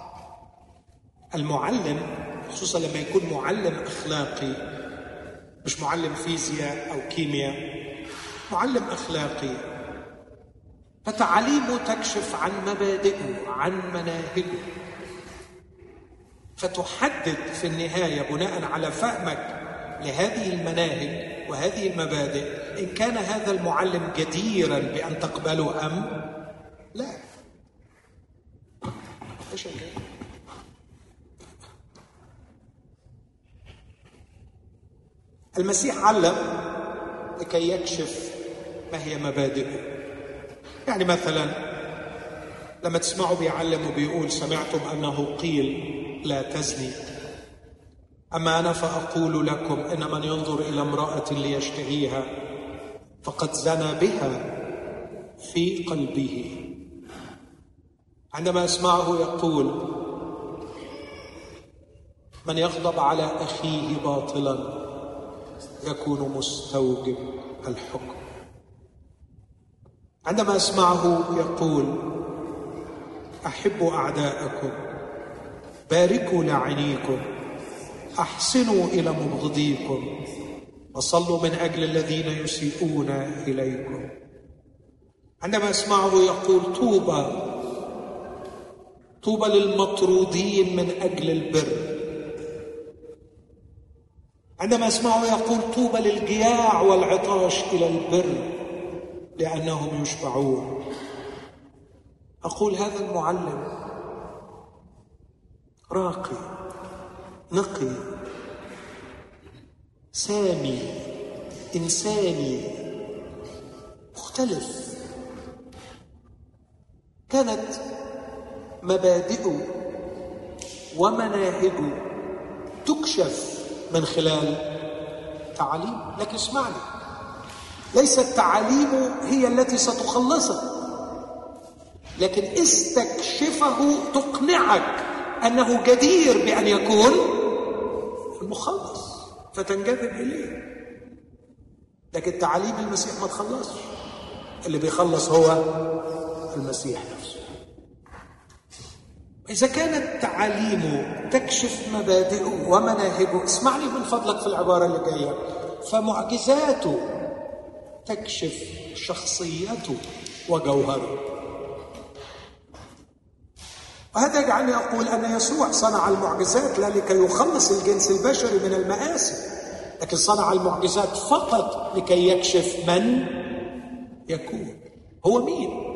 A: المعلم خصوصا لما يكون معلم أخلاقي مش معلم فيزياء أو كيمياء معلم أخلاقي فتعاليمه تكشف عن مبادئه عن مناهجه. فتحدد في النهاية بناء على فهمك لهذه المناهج وهذه المبادئ إن كان هذا المعلم جديرا بأن تقبله أم لا. إيش المسيح علم لكي يكشف ما هي مبادئه. يعني مثلا لما تسمعوا بيعلم وبيقول سمعتم أنه قيل لا تزني. أما أنا فأقول لكم إن من ينظر إلى امرأة ليشتهيها فقد زنى بها في قلبه. عندما اسمعه يقول من يغضب على أخيه باطلا. يكون مستوجب الحكم. عندما أسمعه يقول احبوا أعداءكم باركوا لاعنيكم أحسنوا إلى مبغضيكم وصلوا من أجل الذين يسيئون إليكم. عندما أسمعه يقول طوبى طوبى للمطرودين من أجل البر. عندما اسمعه يقول طوبى للجياع والعطاش إلى البر لأنهم يشبعون. أقول هذا المعلم راقي نقي سامي إنساني مختلف. كانت مبادئه ومناهجه تكشف من خلال تعاليم لكن اسمعني. ليست تعاليمه هي التي ستخلصك. لكن استكشفه تقنعك أنه جدير بأن يكون المخلص فتنجذب إليه. لكن تعاليم المسيح ما تخلصش. اللي بيخلص هو المسيح نفسه. إذا كانت تعاليمه تكشف مبادئه ومناهجه اسمعني من فضلك في العبارة اللي جاية. فمعجزاته تكشف شخصيته وجوهره. وهذا يجعلني أقول أن يسوع صنع المعجزات لا لكي يخلص الجنس البشري من المآسي لكن صنع المعجزات فقط لكي يكشف من يكون. هو مين؟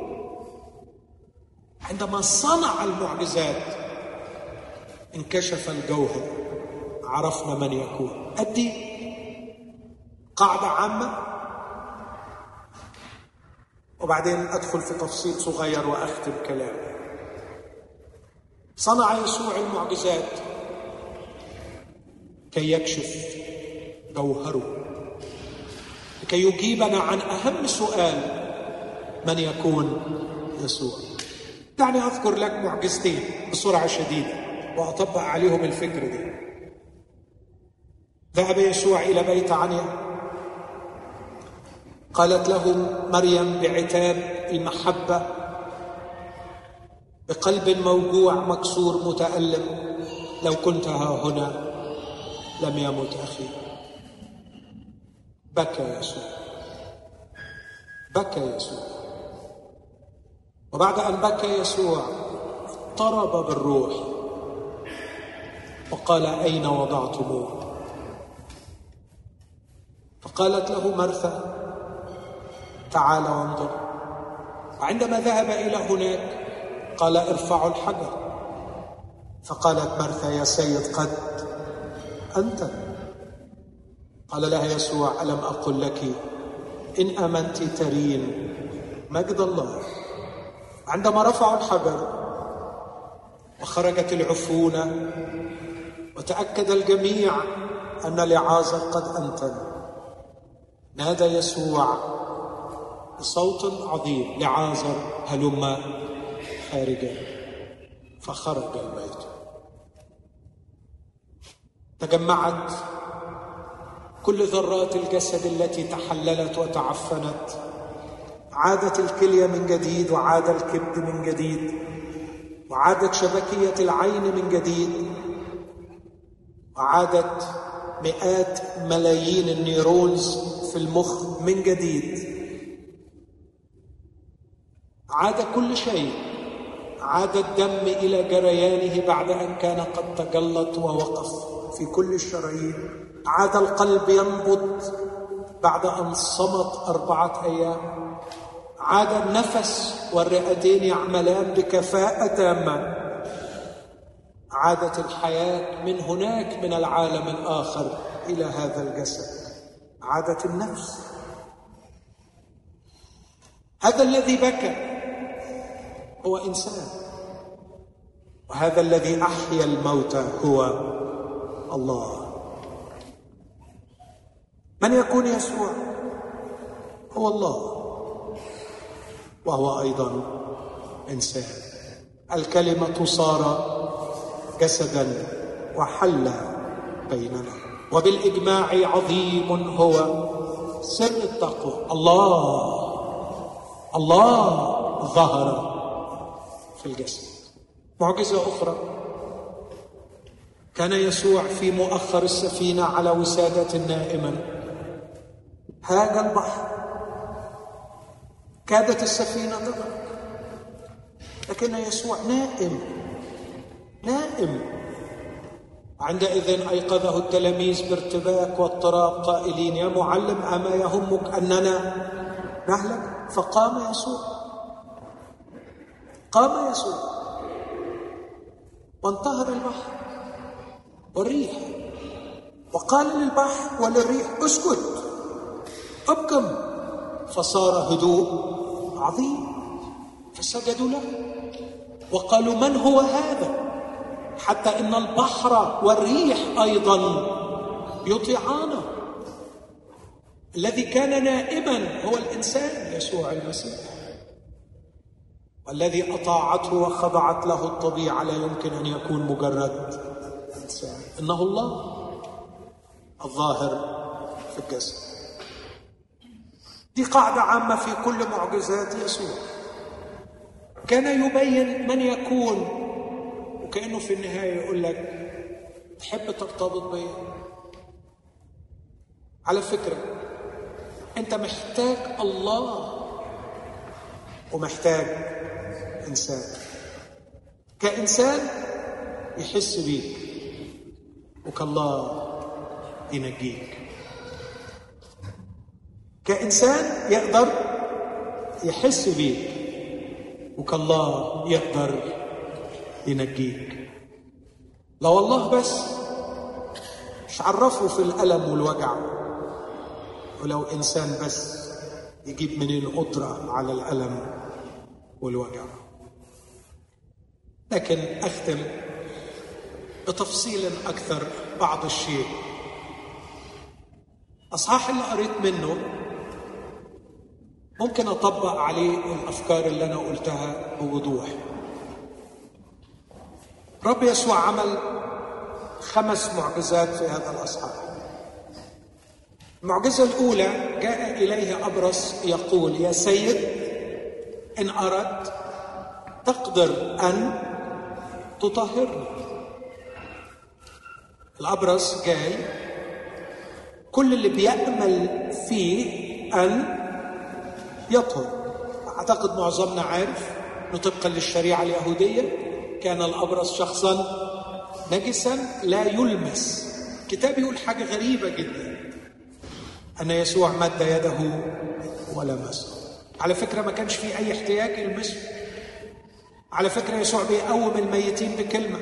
A: عندما صنع المعجزات انكشف الجوهر عرفنا من يكون. أدي قاعدة عامة وبعدين أدخل في تفصيل صغير وأختم كلامي. صنع يسوع المعجزات كي يكشف جوهره لكي يجيبنا عن أهم سؤال من يكون يسوع؟ دعني أذكر لك معجزتين بسرعة شديدة وأطبق عليهم الفكر دي. ذهب يسوع إلى بيت عنيا. قالت له مريم بعتاب المحبه بقلب موجوع مكسور متألم. لو كنت ها هنا لم يمت أخي. بكى يسوع. بكى يسوع. وبعد أن بكى يسوع اضطرب بالروح. وقال أين وضعتموه؟ فقالت له مرثا تعال وانظر. وعندما ذهب إلى هناك قال ارفعوا الحجر. فقالت مرثا يا سيد قد أنت. قال لها يسوع ألم أقل لك إن آمنت ترين مجد الله. عندما رفعوا الحجر وخرجت العفونه وتأكد الجميع أن لعازر قد أنتن. نادى يسوع بصوت عظيم لعازر هلم خارجا فخرج البيت. تجمعت كل ذرات الجسد التي تحللت وتعفنت عادت الكلية من جديد وعاد الكبد من جديد وعادت شبكية العين من جديد وعادت مئات ملايين النيرونز في المخ من جديد. عاد كل شيء. عاد الدم إلى جريانه بعد أن كان قد تجلط ووقف في كل الشرايين. عاد القلب ينبض بعد أن صمت أربعة أيام. عاد النفس والرئتين يعملان بكفاءة تامة. عادت الحياة من هناك من العالم الآخر إلى هذا الجسد. عادت النفس. هذا الذي بكى هو إنسان. وهذا الذي أحيا الموتى هو الله. من يكون يسوع؟ هو الله. وهو أيضا إنسان. الكلمة صار جسدا وحل بيننا. وبالإجماع عظيم هو سر التقوى. الله الله ظهر في الجسد. معجزة أخرى. كان يسوع في مؤخر السفينة على وسادة نائما. هاج البحر كادت السفينة تغرق لكن يسوع نائم نائم. عندئذ أيقظه التلاميذ بارتباك واضطراب قائلين يا معلم أما يهمك أننا نهلك؟ فقام يسوع. قام يسوع. وانتهر البحر والريح. وقال للبحر وللريح اسكت أبكم. فصار هدوء. عظيم. فسجدوا له. وقالوا من هو هذا؟ حتى إن البحر والريح أيضا يطيعانه الذي كان نائما هو الإنسان يسوع المسيح. والذي أطاعته وخضعت له الطبيعة لا يمكن أن يكون مجرد إنسان. إنه الله الظاهر في الجسد. دي قاعدة عامة في كل معجزات يسوع. كان يبين من يكون وكأنه في النهاية يقول لك تحب ترتبط بيا على فكرة أنت محتاج الله ومحتاج إنسان. كإنسان يحس بيك وكالله ينجيك. كإنسان يقدر يحس بيك وكالله يقدر ينجيك لو الله بس مش عرفه في الألم والوجع. ولو إنسان بس يجيب منين قدرة على الألم والوجع. لكن أختم بتفصيل أكثر بعض الشيء. أصحاح اللي قريت منه ممكن أطبق عليه الأفكار اللي أنا قلتها بوضوح. رب يسوع عمل خمس معجزات في هذا الأصحاح. المعجزة الأولى جاء إليه أبرص يقول يا سيد إن أردت تقدر أن تطهرني. الأبرص قال كل اللي بيأمل فيه أن يطهر. أعتقد معظمنا عارف أنه طبقا للشريعة اليهودية. كان الأبرص شخصا نجسا لا يلمس. الكتاب يقول حاجة غريبة جدا. أن يسوع مد يده ولمسه. على فكرة ما كانش في أي احتياج يلمسه. على فكرة يسوع بيقوم الميتين بكلمة.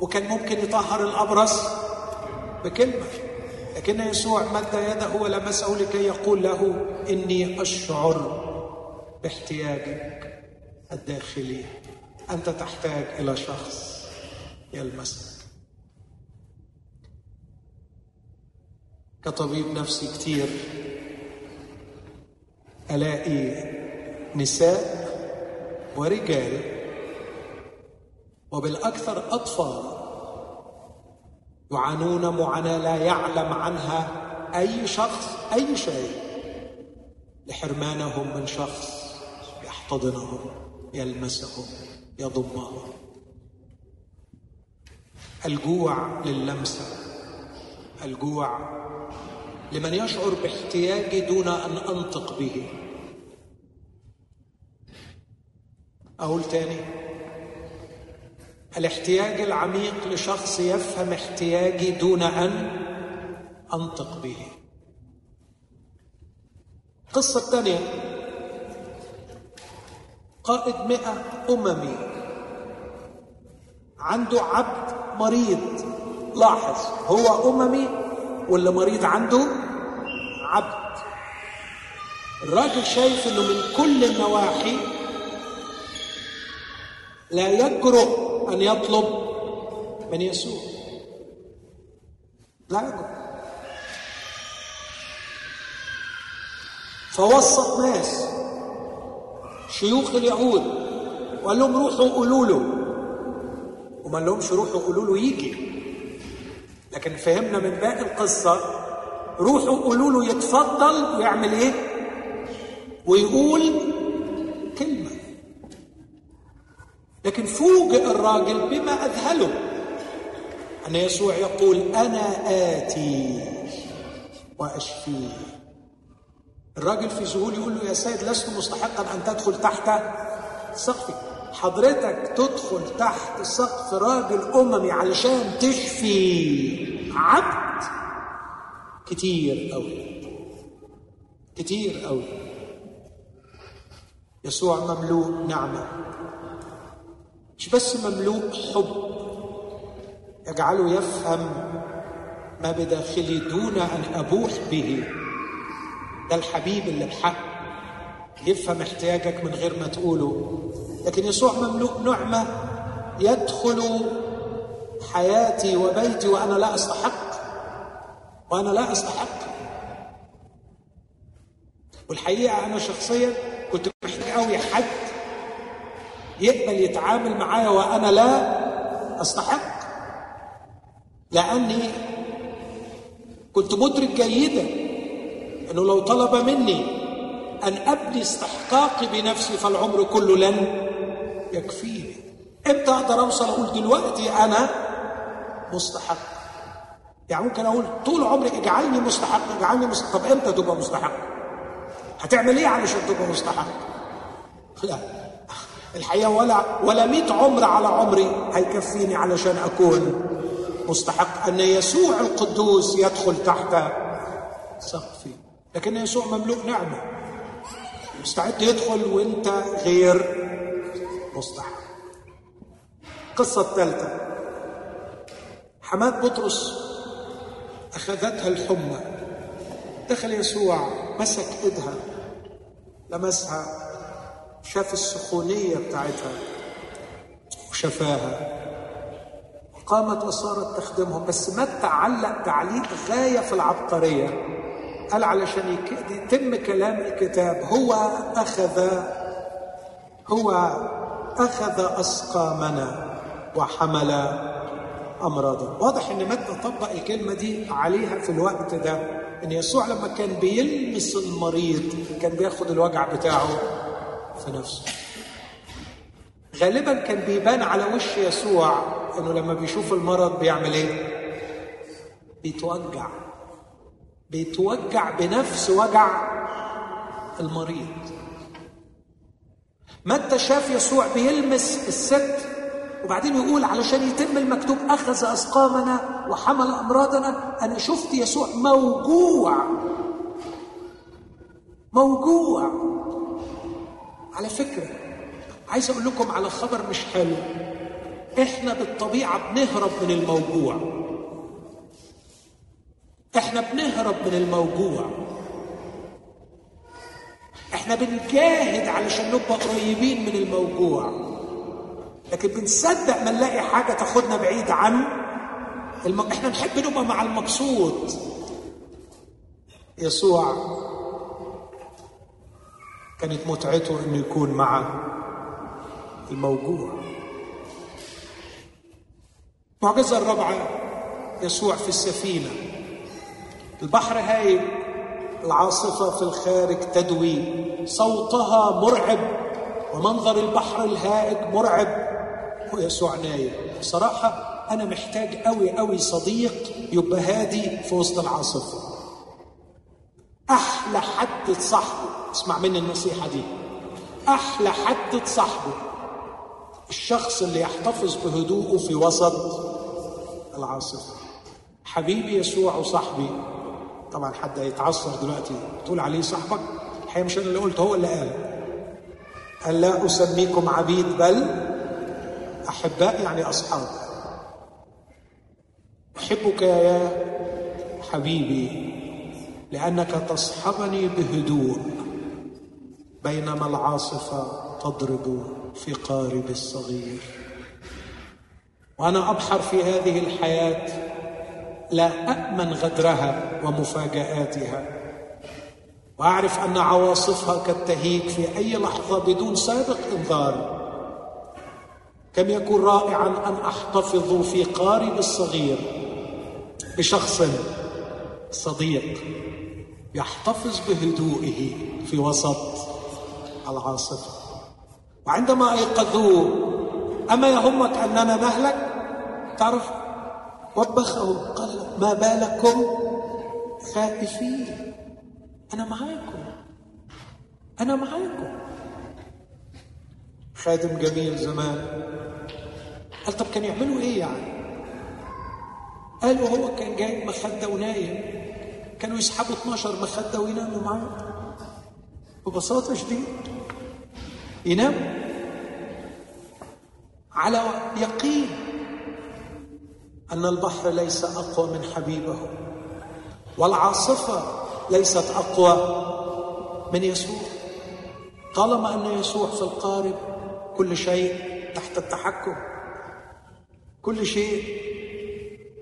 A: وكان ممكن يطهر الأبرص بكلمة. لكن يسوع مد يده ولمسه لكي يقول له إني أشعر باحتياجك الداخلي. أنت تحتاج إلى شخص يلمسك. كطبيب نفسي كتير ألاقي نساء ورجال وبالأكثر أطفال يعانون معاناة لا يعلم عنها أي شخص أي شيء. لحرمانهم من شخص يحتضنهم يلمسهم يضمهم. الجوع للمسة. الجوع لمن يشعر باحتياجي دون أن أنطق به. أقول تاني الاحتياج العميق لشخص يفهم احتياجي دون أن أنطق به. القصة الثانية قائد مئة أممي. عنده عبد مريض. لاحظ هو أممي ولا مريض عنده؟ عبد. الراجل شايف إنه من كل النواحي لا يجرؤ أن يطلب من يسوع. لا يجرؤ فوسط ناس شيوخ اليهود وقال لهم روحوا قولوا له. وما لهمش روحوا قولوا له يجي. لكن فهمنا من باقي القصة روحوا قولوا له يتفضل ويعمل إيه؟ ويقول لكن فوجئ الراجل بما أذهله. أن يسوع يقول أنا آتي وأشفيه. الراجل في ذهول يقول له يا سيد لست مستحقا أن تدخل تحت سقفي. حضرتك تدخل تحت سقف راجل أممي علشان تشفي عبد. كتير قوي كتير قوي يسوع مملوء نعمة. مش بس مملوء حب يجعله يفهم ما بداخلي دون أن أبوح به. ده الحبيب اللي بحق يفهم احتياجك من غير ما تقوله. لكن يسوع مملوء نعمة يدخل حياتي وبيتي وأنا لا أستحق. وأنا لا أستحق. والحقيقة أنا شخصيا كنت محتاج قوي حد يقبل يتعامل معايا وأنا لا أستحق لأني كنت مدرك جيدا إنه لو طلب مني أن أبني استحقاقي بنفسي فالعمر كله لن يكفيني. إمتى أقدر أوصل أقول دلوقتي أنا مستحق؟ يعني ممكن أقول طول عمري اجعلني مستحق اجعلني مستحق طب إمتى تبقى مستحق؟ هتعمل إيه علشان تبقى مستحق؟ لا. الحقيقة ولا ولا 100 عمر على عمري. هيكفيني علشان أكون مستحق أن يسوع القدوس يدخل تحت سقفي. لكن يسوع مملوء نعمة. مستعد يدخل وأنت غير مستحب القصة الثالثة. حماد بطرس أخذتها الحمى. دخل يسوع مسك إيدها لمسها. شاف السخونية بتاعتها وشفاها. قامت وصارت تخدمهم بس ما تعلق تعليق غاية في العبقرية. قال علشان يتم كلام الكتاب هو أخذ هو أخذ أسقامنا وحمل أمراضنا واضح إن متى طبق الكلمة دي عليها في الوقت ده إن يسوع لما كان بيلمس المريض كان بياخد الوجع بتاعه. في نفسه. غالبا كان بيبان على وش يسوع إنه لما بيشوف المرض بيعمل إيه؟ بيتوجع. بيتوجع بنفس وجع المريض. متى شاف يسوع بيلمس الست وبعدين يقول علشان يتم المكتوب أخذ أسقامنا وحمل أمراضنا أنا شفت يسوع موجوع. موجوع. على فكرة عايز أقول لكم على خبر مش حلو. إحنا بالطبيعة بنهرب من الموجوع. إحنا بنهرب من الموجوع. إحنا بنجاهد علشان نبقى قريبين من الموجوع. لكن بنصدق ما نلاقي حاجة تاخدنا بعيد عن الم... إحنا نحب نبقى مع المبسوط يسوع كانت متعته إنه يكون مع الموجوع. المعجزة الرابعة يسوع في السفينة. البحر هايب العاصفة في الخارج تدوي. صوتها مرعب ومنظر البحر الهائج مرعب. ويسوع نايم. بصراحة أنا محتاج قوي قوي صديق يبقى هادي في وسط العاصفة. أحلى حد تصاحبه اسمع مني النصيحة دي. أحلى حد تصاحبه. الشخص اللي يحتفظ بهدوءه في وسط العاصفة. حبيبي يسوع وصاحبي. طبعا حد هيتعصر دلوقتي. تقول عليه صاحبك؟ الحقيقة مش أنا اللي قلت هو اللي قال قال لا أسميكم عبيد بل أحباء يعني أصحاب. أحبك يا حبيبي لأنك تصحبني بهدوء. بينما العاصفة تضرب في قارب الصغير. وأنا أبحر في هذه الحياة لا أأمن غدرها ومفاجآتها. وأعرف أن عواصفها قد تهيج في أي لحظة بدون سابق إنذار. كم يكون رائعا أن أحتفظ في قارب الصغير بشخص صديق يحتفظ بهدوئه في وسط العاصفه وعندما ايقظوه أما يهمك أننا نهلك تعرف وبخه قال ما بالكم خائفين؟ أنا معاكم. أنا معاكم. خادم جميل زمان. قال طب كانوا يعملوا إيه يعني؟ قالوا هو كان جايب مخدة ونايم. كانوا يسحبوا 12 مخدة ويناموا معاه. ببساطة شديدة ينام على يقين أن البحر ليس أقوى من حبيبه والعاصفة ليست أقوى من يسوع. طالما أن يسوع في القارب كل شيء تحت التحكم. كل شيء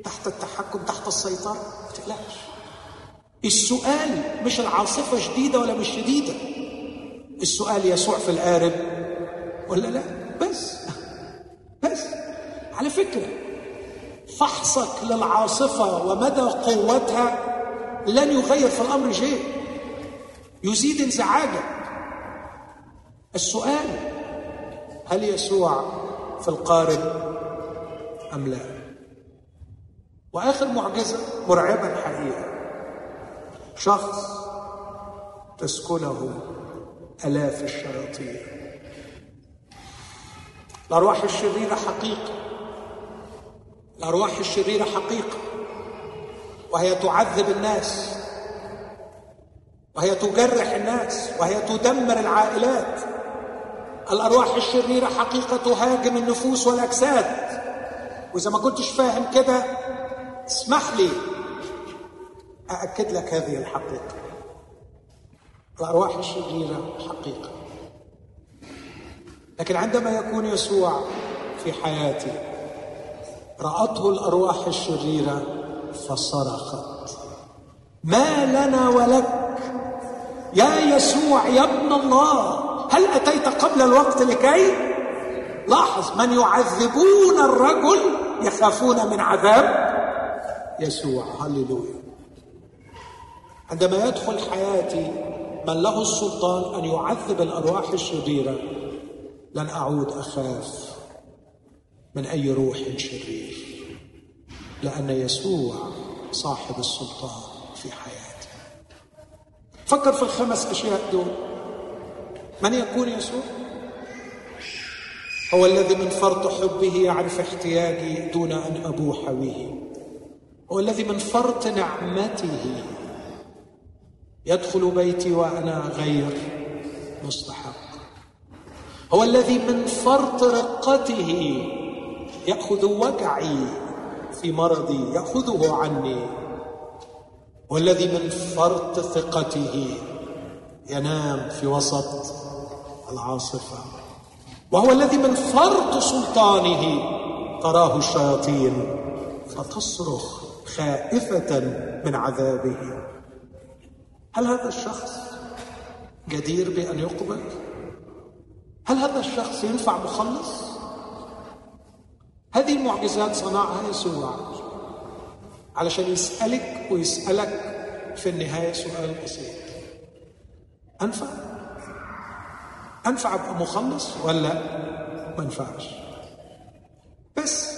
A: تحت التحكم تحت السيطرة. ما تقلقش. السؤال مش العاصفة شديدة ولا مش شديدة. السؤال يسوع في القارب ولا لا؟ بس. بس. على فكرة فحصك للعاصفة ومدى قوتها لن يغير في الأمر شيء. يزيد انزعاجك. السؤال هل يسوع في القارب أم لا؟ وآخر معجزة مرعبة الحقيقة شخص تسكنه آلاف الشياطين. الأرواح الشريرة حقيقة. الأرواح الشريرة حقيقة. وهي تعذب الناس. وهي تجرح الناس. وهي تدمر العائلات. الأرواح الشريرة حقيقة تهاجم النفوس والأجساد. وإذا ما كنتش فاهم كده اسمح لي أأكد لك هذه الحقيقة. الارواح الشريره حقيقة. لكن عندما يكون يسوع في حياتي رأته الأرواح الشريرة فصرخت. ما لنا ولك يا يسوع يا ابن الله هل أتيت قبل الوقت لكي؟ لاحظ من يعذبون الرجل يخافون من عذاب يسوع. هللويا. عندما يدخل حياتي من له السلطان أن يعذب الأرواح الشريرة لن أعود أخاف من أي روح شرير لأن يسوع صاحب السلطان في حياتي فكر في الخمس أشياء دول. من يكون يسوع؟ هو الذي من فرط حبه يعرف احتياجي دون أن أبوح به. هو الذي من فرط نعمته يدخل بيتي وأنا غير مستحق. هو الذي من فرط رقته يأخذ وجعي في مرضي يأخذه عني. والذي من فرط ثقته ينام في وسط العاصفة. وهو الذي من فرط سلطانه تراه الشياطين فتصرخ خائفة من عذابه. هل هذا الشخص جدير بأن يقبل؟ هل هذا الشخص ينفع مخلص؟ هذه المعجزات صنعها يسوع علشان يسألك ويسألك في النهاية سؤال بسيط. أنفع؟ أنفع أبقى مخلص ولا ما ينفعش؟ بس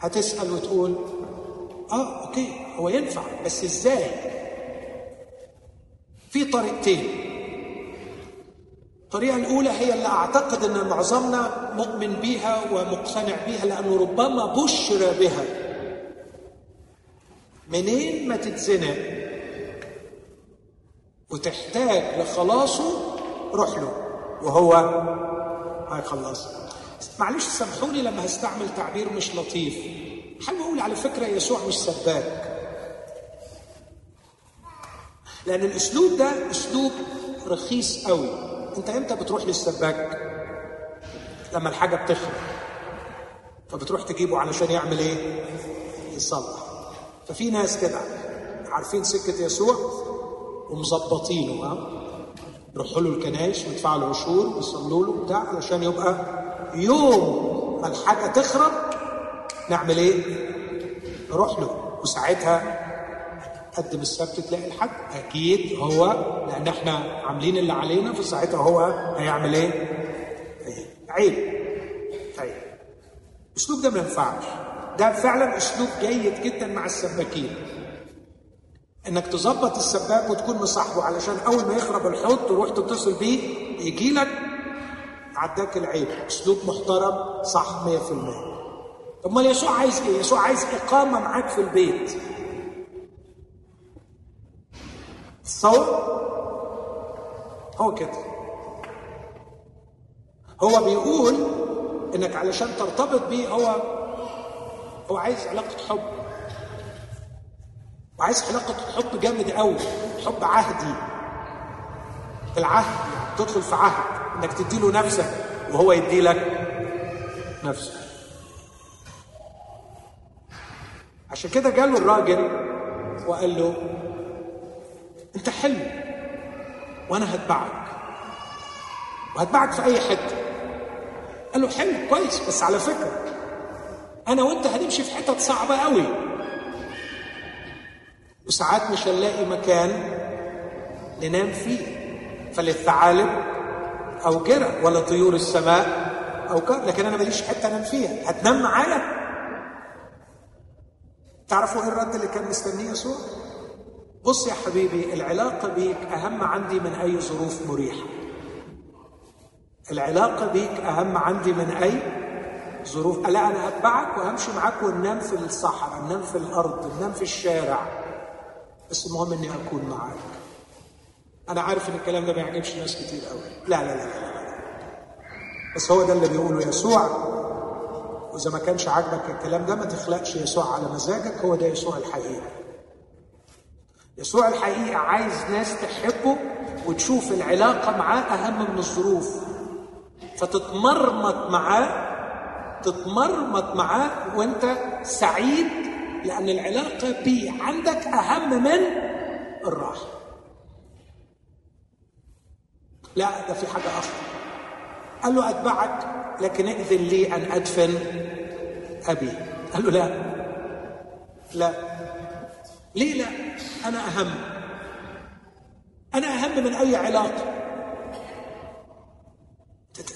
A: هتسأل وتقول آه أوكي هو ينفع بس إزاي؟ في طريقتين. الطريقة الأولى هي اللي أعتقد أن معظمنا مؤمن بها ومقتنع بها لأنه ربما بشر بها. منين ما تتزنق وتحتاج لخلاصه روح له. وهو هيخلصك معلش سامحوني لما هستعمل تعبير مش لطيف. حابب أقول على فكرة يسوع مش سباك. لأن الأسلوب ده أسلوب رخيص قوي. أنت إمتى بتروح للسباك؟ لما الحاجة بتخرب. فبتروح تجيبه علشان يعمل إيه؟ يصلح. ففي ناس كده عارفين سكة يسوع ومظبطينه ها؟ يروحوا له الكنايس ويدفعوا له عشور ويصلوا له بتاع علشان يبقى يوم ما الحاجة تخرب نعمل إيه؟ نروح له. وساعتها قدم السبت تلاقي الحد أكيد هو لأن إحنا عاملين اللي علينا فساعتها هو هيعمل إيه؟ عيب. طيب. الاسلوب ده ما ينفعش. ده فعلا أسلوب جيد جدا مع السباكين. إنك تظبط السباك وتكون مصاحبه علشان أول ما يخرب الحوض تروح تتصل بيه يجي لك عداك العيب. أسلوب محترم صح 100% امال يسوع عايز إيه؟ يسوع عايز إقامة معاك في البيت. تصور هو كده. هو بيقول إنك علشان ترتبط بيه هو هو عايز علاقة حب. وعايز علاقة حب جامد قوي حب عهدي. العهد تدخل في عهد إنك تديله نفسك وهو يدي لك نفسه. عشان كده جاله الراجل وقال له انت حلو. وأنا هتبعك. وهتبعك في اي حتة. قال له حلو كويس بس على فكرة أنا وانت هنمشي في حتت صعبة قوي. وساعات مش هنلاقي مكان ننام فيه. فللثعالب أو جرى ولا طيور السماء أو كر لكن أنا ماليش حتة أنام فيها. هتنام معايا. تعرفوا إيه الرد اللي كان مستنيه يسوع؟ بص يا حبيبي العلاقة بيك أهم عندي من أي ظروف مريحة. العلاقة بيك أهم عندي من أي ظروف. لا أنا هتبعك وهمشي معاك وننام في الصحراء ننام في الأرض ننام في الشارع. بس المهم إني أكون معاك. أنا عارف إن الكلام ده ما يعجبش ناس كتير قوي لا لا لا لا, لا. بس هو ده اللي بيقوله يسوع. وإذا ما كانش عاجبك الكلام ده ما تخلقش يسوع على مزاجك هو ده يسوع الحقيقي يسوع الحقيقي عايز ناس تحبه وتشوف العلاقة معاه أهم من الظروف. فتتمرمط معاه تتمرمط معاه وأنت سعيد لأن العلاقة بيه عندك أهم من الراحة. لا ده في حاجة أخرى. قال له أتبعك لكن ائذن لي أن أدفن ابي قال له لا. لا. ليه لا؟ أنا أهم. أنا أهم من أي علاقة.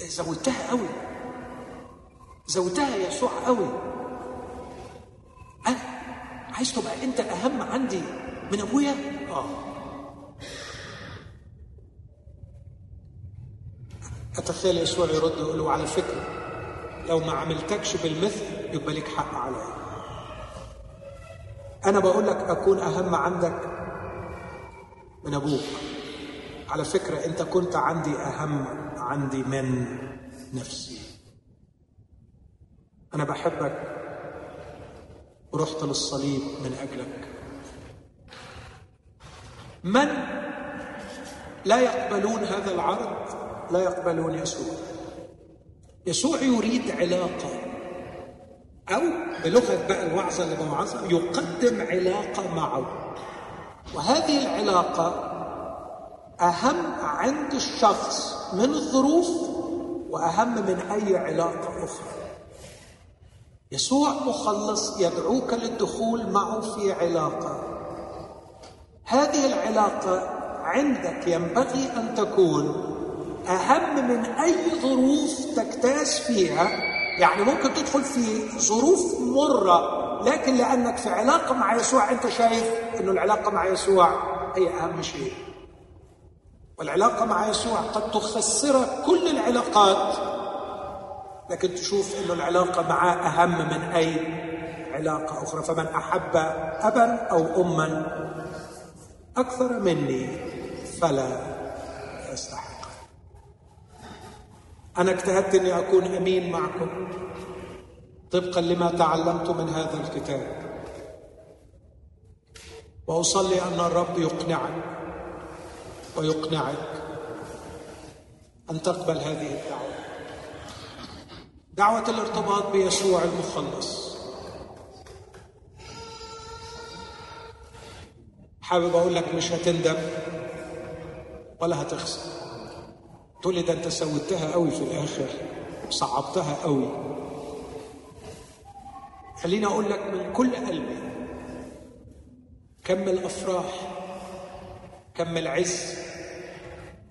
A: زودتها قوي. زودتها يسوع قوي. أنا عايز تبقى أنت أهم عندي من أبويا؟ آه. أتخيل يسوع يرد يقول له على فكرة لو ما عملتكش بالمثل يبقى لك حق عليا. أنا بقول لك أكون أهم عندك من أبوك. على فكرة أنت كنت عندي أهم عندي من نفسي. أنا بحبك ورحت للصليب من أجلك. من لا يقبلون هذا العرض؟ لا يقبلون يسوع. يسوع يريد علاقة. أو بلغة بقى الوعظة اللي بوعظها يقدم علاقة معه. وهذه العلاقة أهم عند الشخص من الظروف وأهم من أي علاقة أخرى. يسوع مخلص يدعوك للدخول معه في علاقة. هذه العلاقة عندك ينبغي أن تكون أهم من أي ظروف تجتاز فيها يعني ممكن تدخل في ظروف مرة لكن لأنك في علاقة مع يسوع أنت شايف أن العلاقة مع يسوع هي أهم شيء. والعلاقة مع يسوع قد تخسرك كل العلاقات لكن تشوف أن العلاقة معاه أهم من أي علاقة أخرى. فمن أحب أبا أو أما أكثر مني فلا أنا اجتهدت أني أكون أمين معكم طبقا لما تعلمت من هذا الكتاب. وأصلي أن الرب يقنعك ويقنعك أن تقبل هذه الدعوة. دعوة الارتباط بيسوع المخلص. حابب أقول لك مش هتندم ولا هتخسر. تقول لي ده أنت سويتها قوي في الآخر صعبتها قوي خليني أقول لك من كل قلبي كم الأفراح كم العز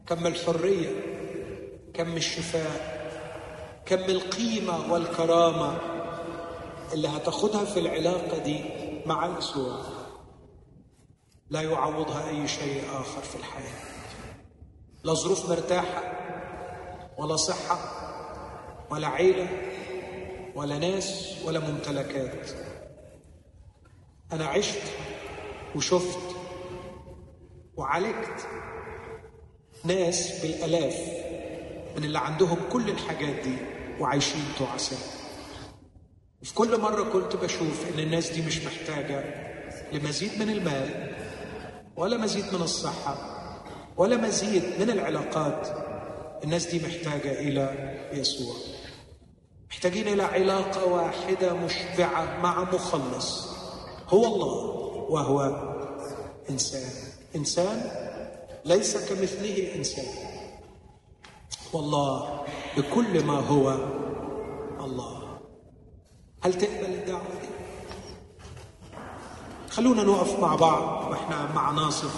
A: كم الحرية كم الشفاء كم القيمة والكرامة اللي هتاخدها في العلاقة دي مع يسوع لا يعوضها أي شيء آخر في الحياة. لا ظروف مرتاحة ولا صحة ولا عيلة ولا ناس ولا ممتلكات. أنا عشت وشفت وعالجت ناس بالآلاف من اللي عندهم كل الحاجات دي وعايشين تعساء وفي كل مرة كنت بشوف إن الناس دي مش محتاجة لمزيد من المال ولا مزيد من الصحة ولا مزيد من العلاقات. الناس دي محتاجة إلى يسوع. محتاجين إلى علاقة واحدة مشبعة مع مخلص. هو الله وهو إنسان. إنسان ليس كمثله إنسان والله بكل ما هو الله. هل تقبل الدعوة دي؟ خلونا نقف مع بعض وإحنا مع ناصر.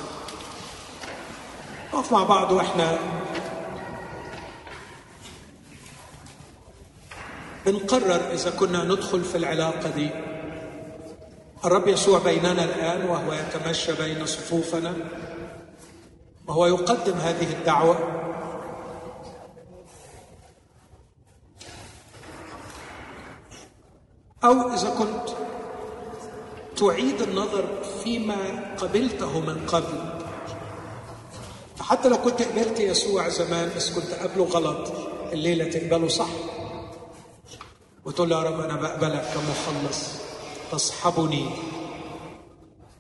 A: نقف مع بعض وإحنا بنقرر إذا كنا ندخل في العلاقة دي. الرب يسوع بيننا الآن وهو يتمشى بين صفوفنا. وهو يقدم هذه الدعوة. أو إذا كنت تعيد النظر فيما قبلته من قبل.
B: حتى لو كنت قبلت يسوع زمان بس كنت قبله غلط الليلة تقبله صح. وتقول له يا رب أنا بقبلك كمخلص. تصحبني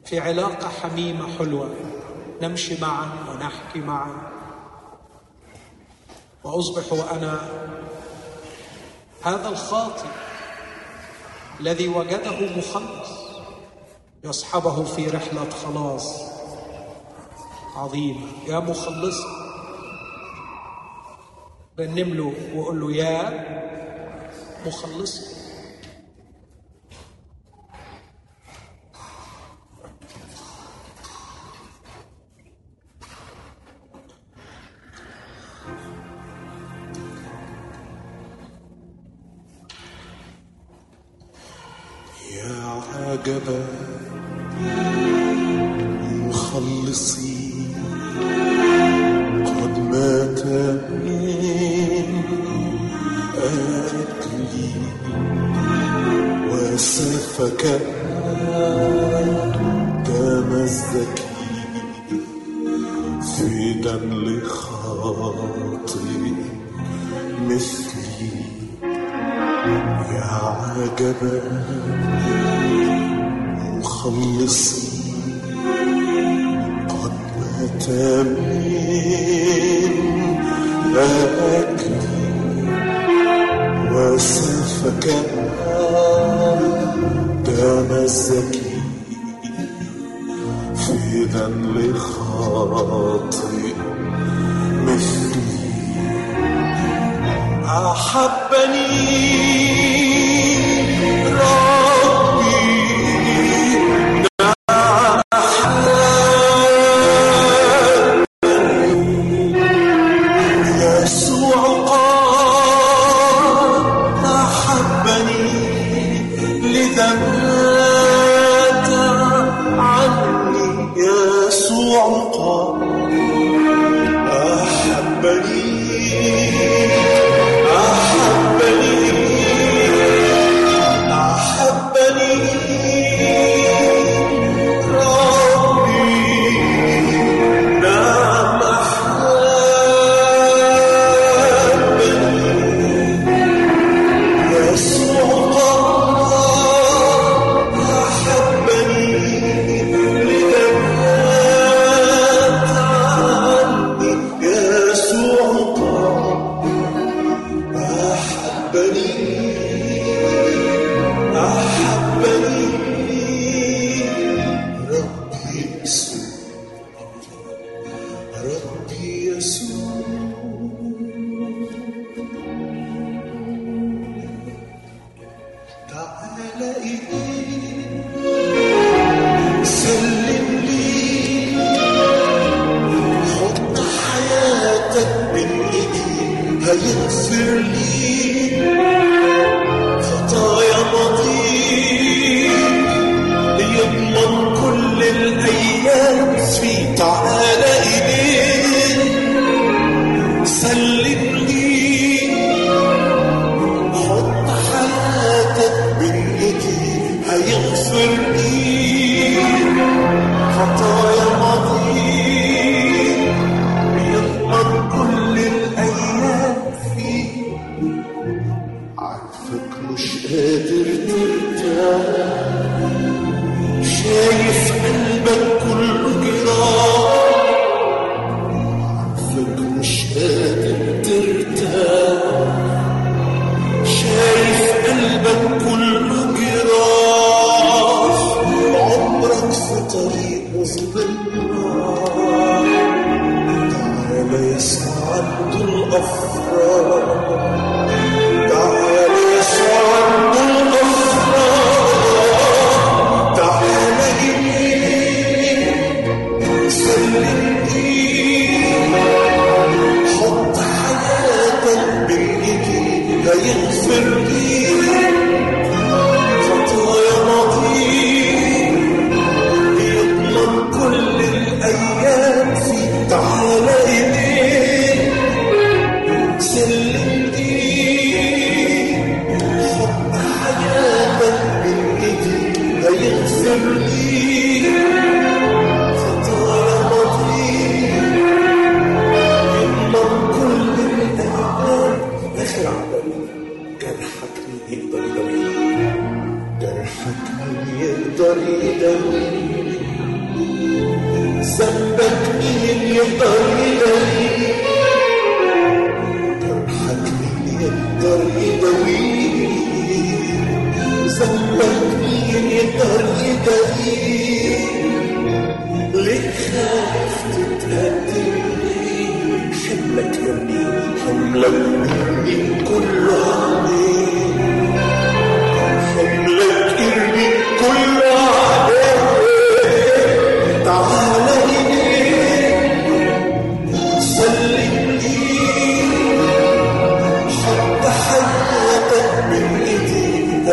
B: في علاقة حميمة حلوة. نمشي معا ونحكي معا. وأصبح وأنا هذا الخاطئ الذي وجده مخلص يصحبه في رحلة خلاص عظيمة. يا مخلص رنم له وقول له يا مخلصك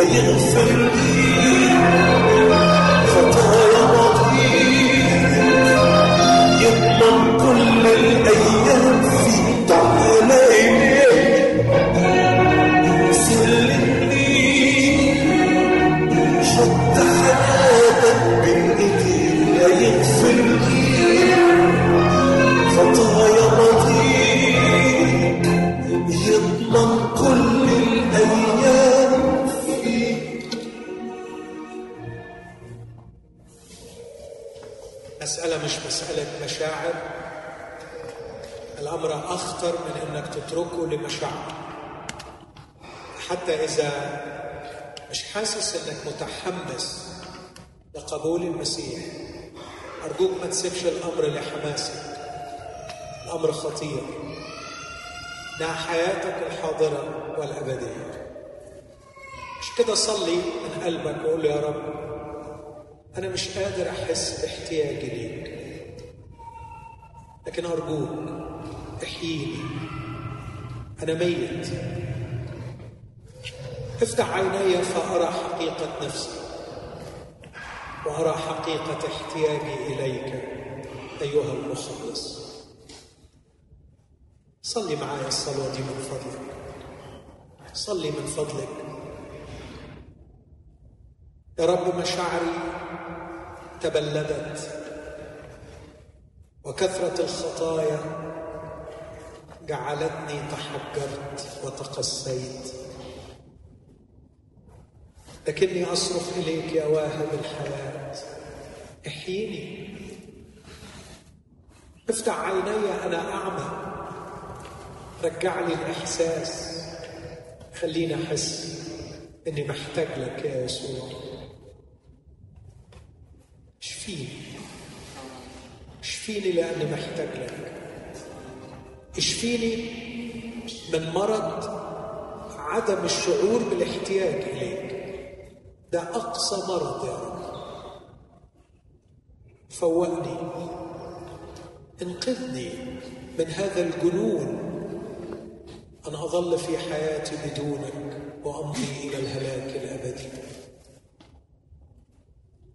B: ايديك هيغفر لي
A: تسيبش الأمر لحماسك. الأمر خطير. ده حياتك الحاضرة والأبدية. مش كده صلي من قلبك وقول يا رب أنا مش قادر أحس باحتياجي ليك. لكن أرجوك احييني. أنا ميت. افتح عيني فأرى حقيقة نفسي. وأرى حقيقة احتياجي إليك. أيها المخلص. صلي معايا الصلاة دي من فضلك. صلي من فضلك. يا رب مشاعري تبلدت وكثرة الخطايا جعلتني تحجرت وتقسيت لكني أصرخ إليك يا واهب الحياة. احييني. افتح عيني أنا أعمى. رجع لي الإحساس. خليني أحس إني محتاج لك يا يسوع. اشفيني. اشفيني لأني محتاج لك. اشفيني من مرض عدم الشعور بالاحتياج إليك. ده أقصى مرض يا رب. فوقني. انقذني من هذا الجنون. أن أظل في حياتي بدونك وأمضي إلى الهلاك الأبدي.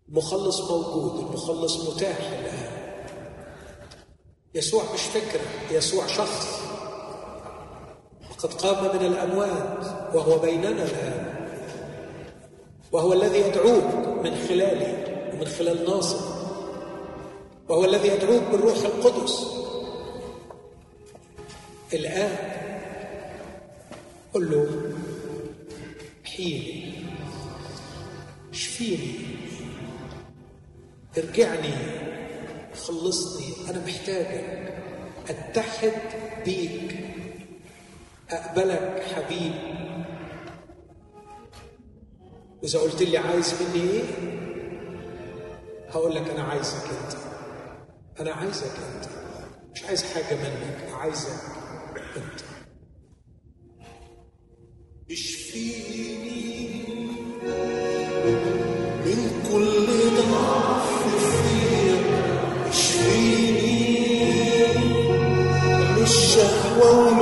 A: المخلص موجود المخلص متاح الآن. يسوع مش فكرة يسوع شخص. وقد قام من الأموات وهو بيننا الآن. وهو الذي يدعوك من خلالي ومن خلال ناصر وهو الذي يدعوك بالروح القدس. الآن قل له احييني اشفيني ارجعني خلصني أنا محتاجك أتحد بيك أقبلك حبيب. واذا قلت لي عايز مني إيه؟ هقول لك أنا عايزك أنت. أنا عايزك أنت. مش عايز حاجة منك عايزك أنت.
B: اشفيني من كل ضعف فيا اشفيني من الشهوة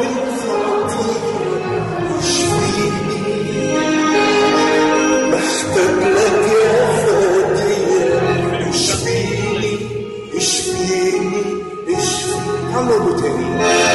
B: اشفيني عمرو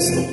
B: جاي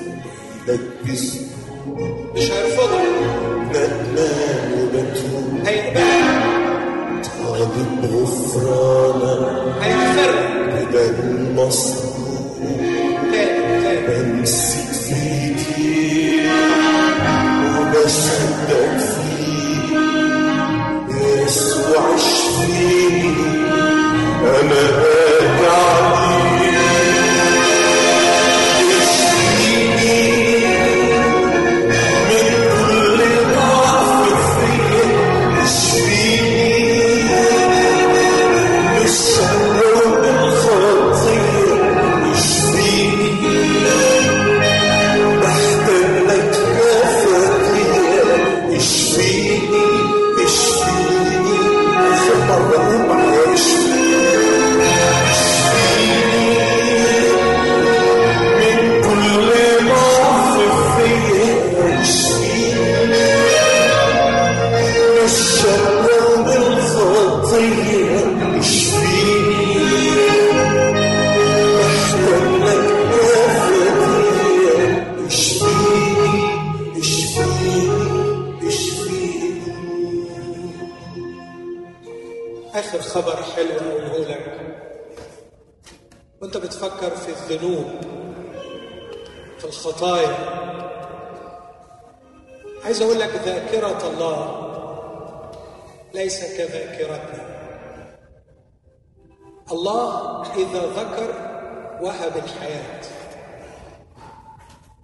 A: وهب الحياة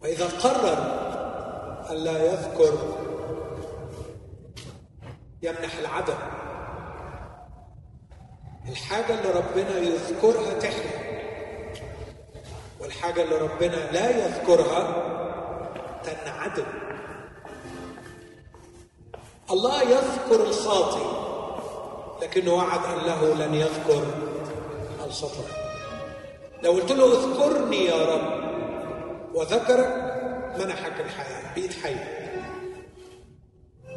A: وإذا قرر أن لا يذكر يمنح العدم. الحاجة اللي ربنا يذكرها تحيا. والحاجة اللي ربنا لا يذكرها تنعدم. الله يذكر الخاطي لكنه وعد أن له لن يذكر الخطأ. لو قلت له اذكرني يا رب وذكرك منحك الحياة بقيت حي.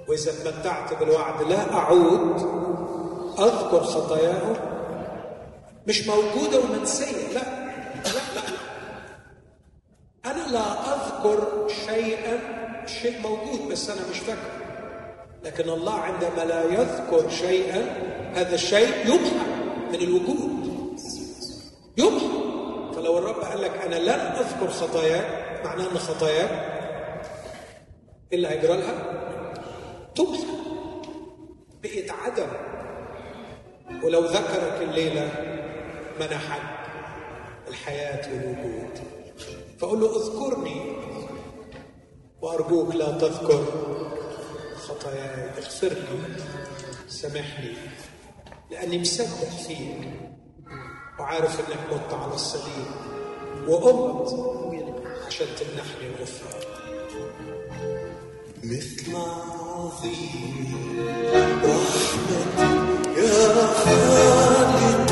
A: وإذا تمتعت بالوعد لا أعود أذكر خطاياهم. مش موجودة ومنسية لا لا لا أنا لا أذكر شيئا شيء موجود بس أنا مش فاكر لكن الله عندما لا يذكر شيئا هذا الشيء يمحى من الوجود. يمحى فلو الرب قال لك أنا لن أذكر خطاياك معناه أن خطاياك اللي هيجرى لها؟ تمحى بقت عدم. ولو ذكرك الليلة منحك الحياة والوجود. فقول له اذكرني وأرجوك لا تذكر خطاياي. اغفر لي سامحني لأني مصدق فيك. وعارف إنك مت على الصليب وقمت عشان تمنحني الغفران
B: مثل عظيم رحمتك يا خالق